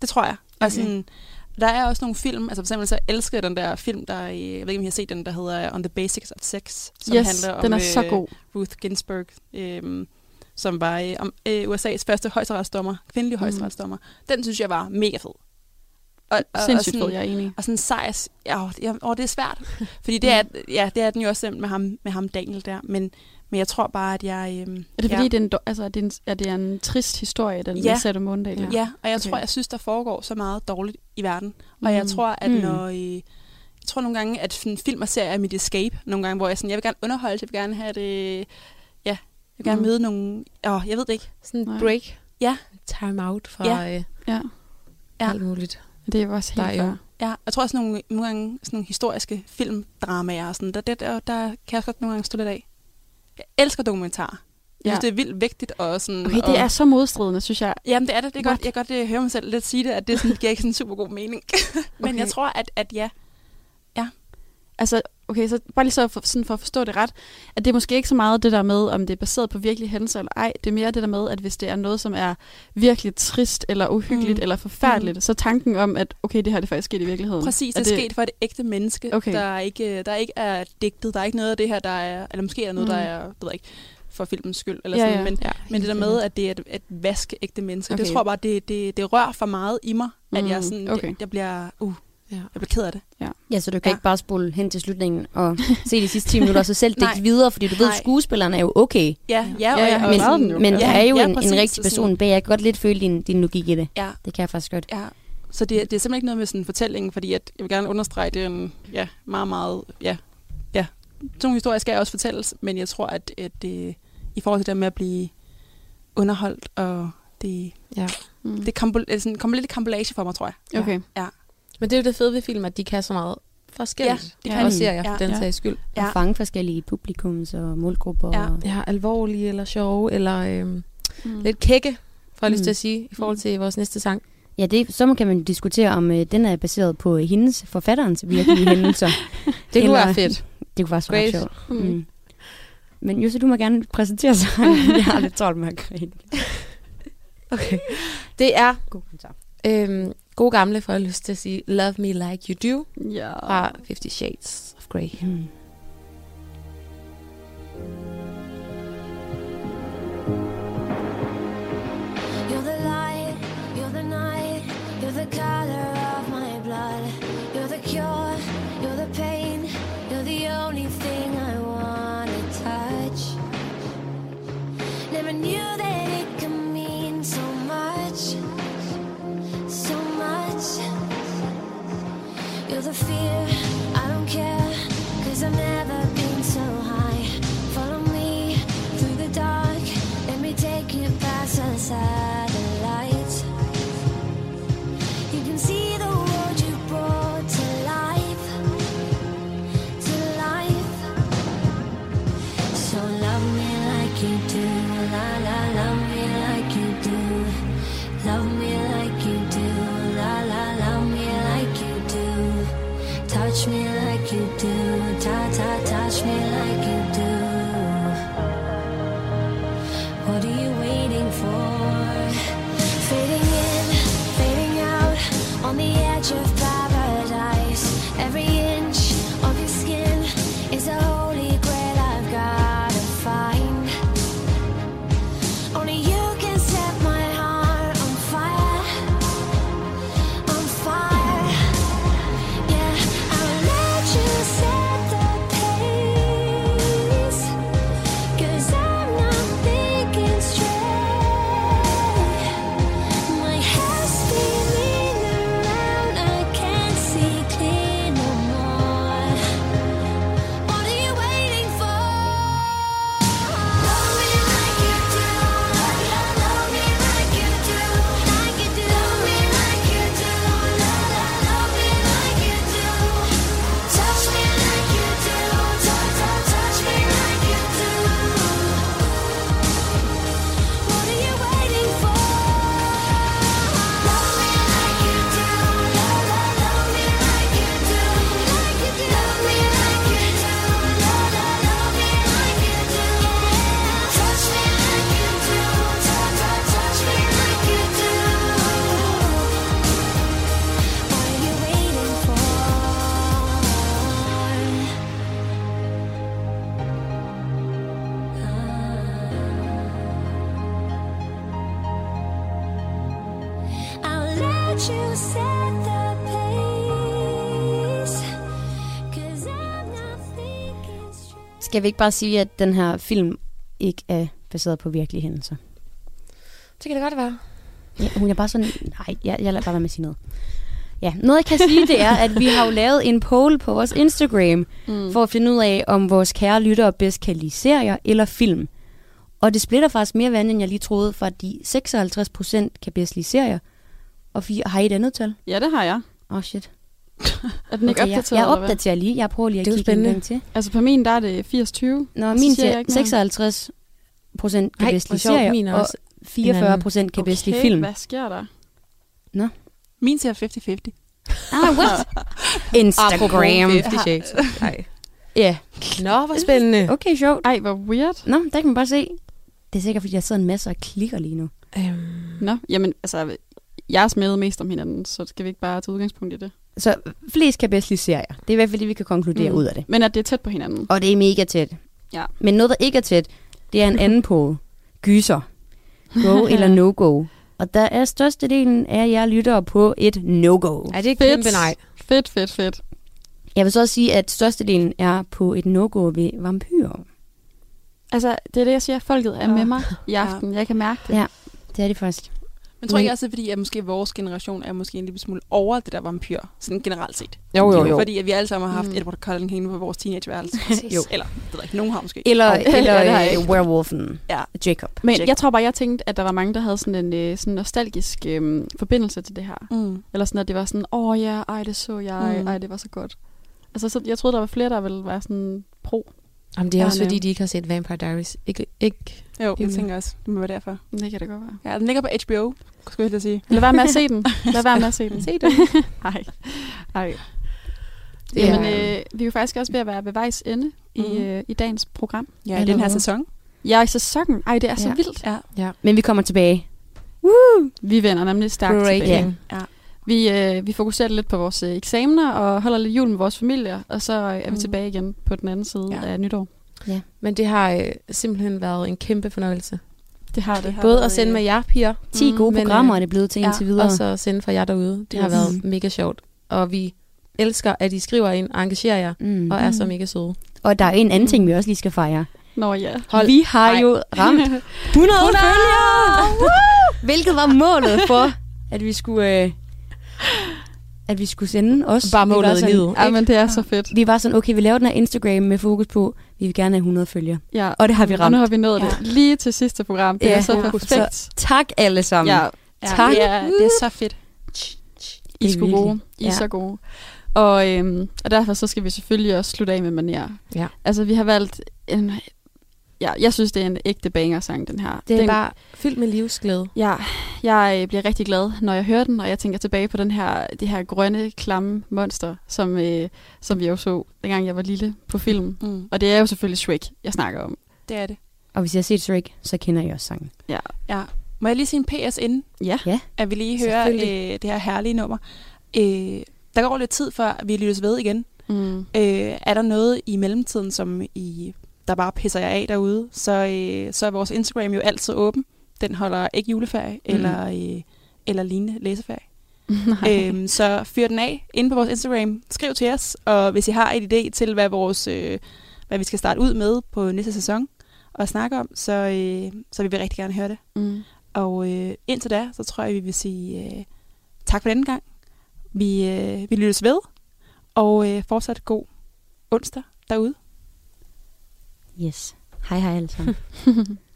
Det tror jeg. Og Okay. sådan, der er også nogle film, altså for eksempel så elsker jeg den der film, der er i, jeg ved ikke, om I har set den, der hedder On the Basics of Sex, som Yes, handler om den er så øh, god. Ruth Ginsburg, øh, som var øh, om, øh, USA's første højesteretsdommer, kvindelige Mm. højesteretsdommer. Den synes jeg var mega fed. Og, og, Sindssygt og fed, jeg er enig. og sådan sejrs, ja, åh, det er svært. Fordi det er, Mm. ja, det er den jo også med ham, med ham Daniel der. Men, men jeg tror bare, at jeg... Øhm, Er det fordi, ja, det er en, altså, er det en, er det en trist historie, den Ja. ja. Sætte Måndal? Ja. Ja, og jeg Okay. tror, jeg synes, der foregår så meget dårligt i verden. Og jeg Mm. tror, at Mm. når... øh, Jeg tror nogle gange, at film og serier er mit escape. Nogle gange, hvor jeg sådan, jeg vil gerne underholde, jeg vil gerne have det... Ja, jeg vil gerne Mm. møde nogle... Åh, jeg ved det ikke. Sådan en break? Ja. Time out fra Ja. ja. øh, Ja, Ja. alt muligt. Det er jo også Der helt er jo- fair. Ja, jeg tror også nogle, nogle gange sådan nogle historiske filmdramaer og sådan, der, der, der, der kan jeg også godt nogle gange stå lidt af. Jeg elsker dokumentarer. Jeg Ja. synes, det er vildt vigtigt og sådan... Okay, det og, er så modstridende, synes jeg. Jamen, det er det. det er What? godt, jeg kan godt øh, høre mig selv lidt sige det, at det sådan, giver ikke sådan en super god mening. Men Okay. jeg tror, at, at ja, Altså, okay, så bare lige så for, sådan for at forstå det ret, at det er måske ikke så meget det der med, om det er baseret på virkelige hændelser eller ej. Det er mere det der med, at hvis det er noget, som er virkelig trist eller uhyggeligt Mm. mm. eller forfærdeligt, mm. så tanken om, at okay, det her det er faktisk sket i virkeligheden. Præcis, Er det er sket for et ægte menneske, Okay. der, ikke, der ikke er digtet. Der er ikke noget af det her, der er... Eller måske er noget, Mm. der er, ved jeg ikke, for filmens skyld. Eller Ja, sådan, ja. Men, Ja, men det der med, at det er et, et vaskeægte menneske, okay. det tror jeg bare, det, det, det rører for meget i mig, at Mm, jeg, sådan, okay. jeg, jeg bliver... Uh, Ja. jeg bliver ked af det. Ja, så du kan Ja. ja. ikke bare spole hen til slutningen og se de sidste 10 minutter, og så selv dække videre, fordi du ved, at skuespilleren er jo okay. Ja, ja, Ja, og, ja, men- jo. Men Ja. der er jo Ja, en, præcis, en rigtig person bag. Jeg kan godt lidt føle din, din logik i det. Ja, Det kan jeg faktisk godt. ja. Så det, det er simpelthen ikke noget med sådan en fortælling, fordi at, jeg vil gerne understrege, det er en ja, meget, meget... Ja, ja. Sådan nogle historier skal også fortælles, men jeg tror, at, at det, i forhold til det med at blive underholdt, og det, Ja. Mm. det kommer sådan, kommer lidt i kampolage for mig, tror jeg. Okay. Men det er jo det fede ved film, at de kan så meget forskelligt. Ja, de ja. kan også serier, Ja. for den Ja. sags skyld. Ja. Ja. Og fange forskellige publikums og målgrupper. Ja. Og, Ja, alvorlige eller sjove, eller øhm, Mm. lidt kække, får jeg lyst Mm. til at sige, i forhold til vores næste sang. ja, det, så kan man diskutere, om øh, den er baseret på hendes, forfatterens virkelige hændelser. Det kunne Eller- være fedt. Det kunne være Great. sjovt. Mm. Mm. Men Jose, du må gerne præsentere sig. jeg har lidt travlt med at grine. Okay. Det er God kommentar. øhm, gode gamle, får jeg lyst til at sige, Love Me Like You Do, Ja. fra Fifty Shades of Grey. Mm. The fear, I don't care, cause I've never been so high. Follow me through the dark, let me take you past the. Skal vi ikke bare sige, at den her film ikke er baseret på virkelige hændelser? Det kan det godt være. Ja, hun er bare sådan... Nej, jeg, jeg lader bare være med at sige noget. Ja, noget jeg kan sige, det er, at vi har jo lavet en poll på vores Instagram, Mm. for at finde ud af, om vores kære lyttere bedst kan lide serier eller film. Og det splitter faktisk mere vand, end jeg lige troede, for de 56 procent kan bedst lide serier, og fire, har I et andet tal? Ja, det har jeg. Åh, oh, shit. Er den ikke Okay, jeg, opdateret, jeg eller hvad? opdaterer lige. Jeg prøver lige at Det kigge en spændende. gang til. Altså på min, der er det 80-20. Nå, min siger jeg siger ikke noget. 56 procent kan Min er og også 44 procent kan bedst lide film. hvad sker der? Min siger 50-50. Ah, what? Instagram. 50 Shades. Nej. Ja, Nå, hvor spændende. okay, sjovt. Ej, hvor weird. Nå, der kan man bare se. Det er sikkert, fordi jeg sidder en masse og klikker lige nu. Øhm, Nå, jamen, altså, jeg er smedet mest om hinanden, så skal vi ikke bare tage udgangspunkt i det. Så flest kan bedst lide serier. Det er i hvert fald det, vi kan konkludere Mm. ud af det. Men at det er tæt på hinanden. Og det er mega tæt. Ja. Men noget, der ikke er tæt, det er en anden på gyser. Go eller no-go. Og der er størstedelen af jer lyttere på et no-go. er det et Fedt. kæmpe nej? Fedt, fedt, fedt. Jeg vil så også sige, at størstedelen er på et no-go ved vampyrer. Altså, det er det, jeg siger. Folket er Nå. med mig i aften. Jeg kan mærke det. Ja. Det er det faktisk. Men tror jeg også, det er fordi, at måske vores generation er måske en lille smule over det der vampyr, sådan generelt set. Jo, jo, jo. Fordi at vi alle sammen har haft Mm. Edward Cullen hængende på vores teenageværelse. Jo. Eller, det ved jeg ikke, nogen har måske. Eller, det eller har jeg øh, ikke. werewolfen. Ja. Jacob. Men Check. jeg tror bare, jeg tænkte, at der var mange, der havde sådan en øh, sådan nostalgisk øh, forbindelse til det her. Mm. Eller sådan, at det var sådan, åh oh, ja, ej, det så jeg, Mm. ej, det var så godt. Altså, så, jeg troede, der var flere, der ville være sådan pro. Jamen, det er også Gerne. fordi, de ikke har set Vampire Diaries. Ikke, ikke. Jo, Helt det tænker jeg også. Det må være derfor. Det kan det godt være. Ja, den ligger på HBO, skulle jeg at sige. Lad være med at se den. Lad være med at se den. Se det. Ej. Ej. Det er- Jamen, øh, vi er jo faktisk også ved at være ved vejs ende i, Mhm. øh, i dagens program. Ja, i den her sæson. Jeg er i sæsonen. Ej, det er så Ja. vildt. Ja. Men vi kommer tilbage. Vi vender nemlig stærkt Breaking. tilbage. Ja. Vi, øh, vi fokuserer lidt på vores øh, eksamener og holder lidt jul med vores familier, og så øh, er vi Mhm. tilbage igen på den anden side Ja. af nytår. Men det har øh, simpelthen været en kæmpe fornøjelse. Det har det. har Både været, at sende med jer, piger, 10 Mm, gode men, programmer øh, er det blevet til ja, indtil videre. og så sende for jer derude. Det har Yes. været mega sjovt. Og vi elsker, at I skriver ind og engagerer jer, Mm. og er så mega søde. Og der er en anden ting, vi også lige skal fejre. Nå ja. Hold. Vi har Ej. jo ramt 100 følgere! Woo! Hvilket var målet for, at vi skulle... Øh, at vi skulle sende os. Bare målet i sådan- livet. Ja, men det er så fedt. Vi var sådan, okay, vi laver den her Instagram med fokus på, vi vil gerne have 100 følgere. Ja. Og det har vi Og nu ramt. har vi nået Ja. det lige til sidste program. Det Ja. er så Ja. perfekt. Tak alle sammen. Ja, Ja, Tak. Det er, det er så fedt. I er Det er sgu gode. I er Ja. så gode. Og, øhm, og derfor så skal vi selvfølgelig også slutte af med manér. Ja. Altså, vi har valgt en... Ja, jeg synes, det er en ægte banger-sang, den her. Det er den, bare fyldt med livsglæde. Ja, jeg øh, bliver rigtig glad, når jeg hører den, og jeg tænker tilbage på den her, det her grønne, klamme monster, som, øh, som vi jo så, dengang jeg var lille på film. Mm. Og det er jo selvfølgelig Shrek, jeg snakker om. Det er det. Og hvis jeg har set Shrek, så kender jeg også sangen. Ja. Ja. Må jeg lige sige en PS inden, Ja. Ja. at vi lige hører øh, det her herlige nummer. Øh, der går lidt tid, før vi lyttes ved igen. Mm. Øh, er der noget i mellemtiden, som I, der bare pisser jer af derude, så, øh, så er vores Instagram jo altid åben. den holder ikke juleferie Mhm. eller, øh, eller lignende læseferie. Nej. Øhm, så fyr den af inde på vores Instagram. Skriv til os, og hvis I har et idé til, hvad, vores, øh, hvad vi skal starte ud med på næste sæson og snakke om, så, øh, så vil vi rigtig gerne høre det. Mm. Og øh, indtil da, så tror jeg, vi vil sige øh, tak for denne gang. Vi, øh, vi lyttes ved, og øh, fortsat god onsdag derude. Yes. Hej hej alle sammen.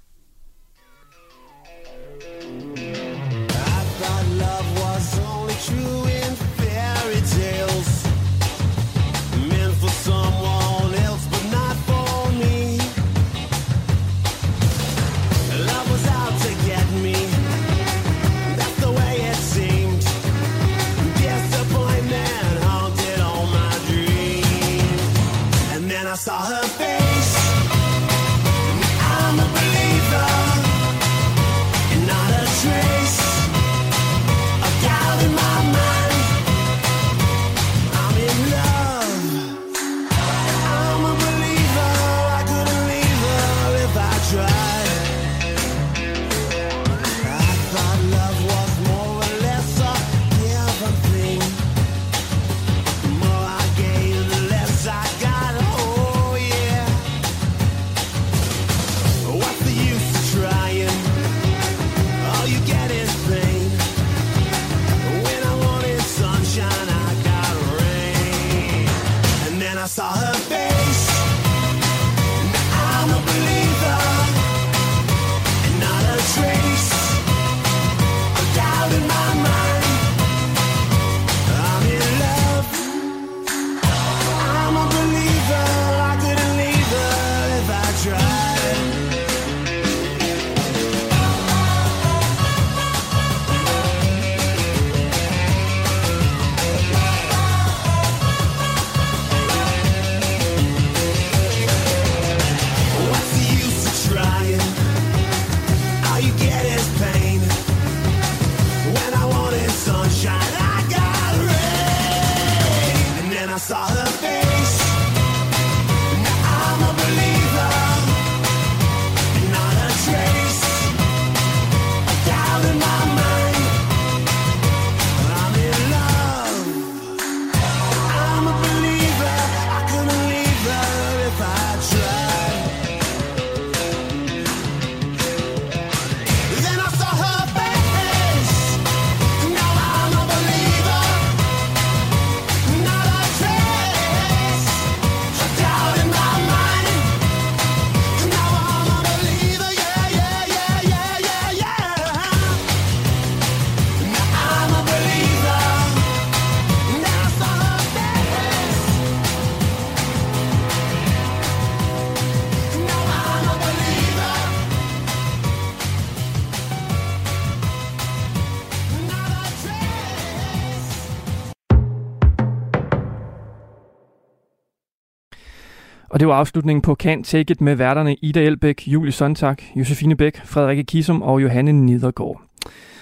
det var afslutningen på Can Take It med værterne Ida Elbæk, Julie Sontag, Josefine Bæk, Frederikke Kisum og Johanne Niedergaard.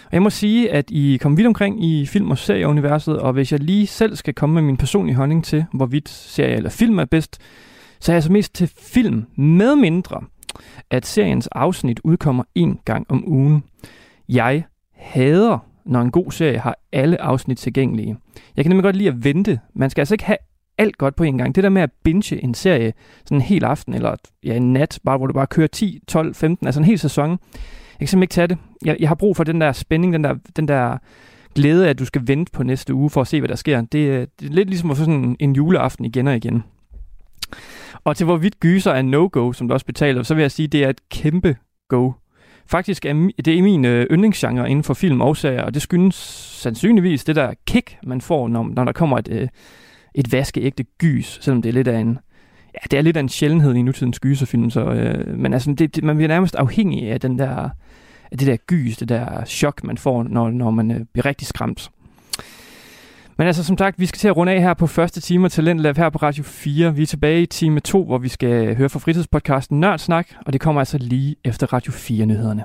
Og jeg må sige, at I kom vidt omkring i film- og serieuniverset, og hvis jeg lige selv skal komme med min personlige holdning til, hvorvidt serie eller film er bedst, så er jeg så mest til film, med mindre, at seriens afsnit udkommer en gang om ugen. Jeg hader, når en god serie har alle afsnit tilgængelige. Jeg kan nemlig godt lide at vente. Man skal altså ikke have alt godt på en gang. Det der med at binge en serie sådan en hel aften, eller ja, en nat, bare hvor du bare kører 10, 12, 15, altså en hel sæson. Jeg kan simpelthen ikke tage det. Jeg, jeg har brug for den der spænding, den der, den der glæde af, at du skal vente på næste uge for at se, hvad der sker. Det, er- det er lidt ligesom at få sådan en, juleaften igen og igen. Og til hvorvidt gyser er no-go, som du også betaler, så vil jeg sige, at det er et kæmpe go. Faktisk er det er min øh, yndlingsgenre inden for film og serier, og det skyldes sandsynligvis det der kick, man får, når, når der kommer et, øh, et vaskeægte gys, selvom det er lidt af en, ja, det er lidt af en sjældenhed i nutidens gyserfilm, så, øh, men altså, det, det, man bliver nærmest afhængig af den der, af det der gys, det der chok, man får, når, når man øh, bliver rigtig skræmt. Men altså, som sagt, vi skal til at runde af her på første time af Talentlab her på Radio 4. Vi er tilbage i time 2, hvor vi skal høre fra fritidspodcasten Nørdsnak, og det kommer altså lige efter Radio 4-nyhederne.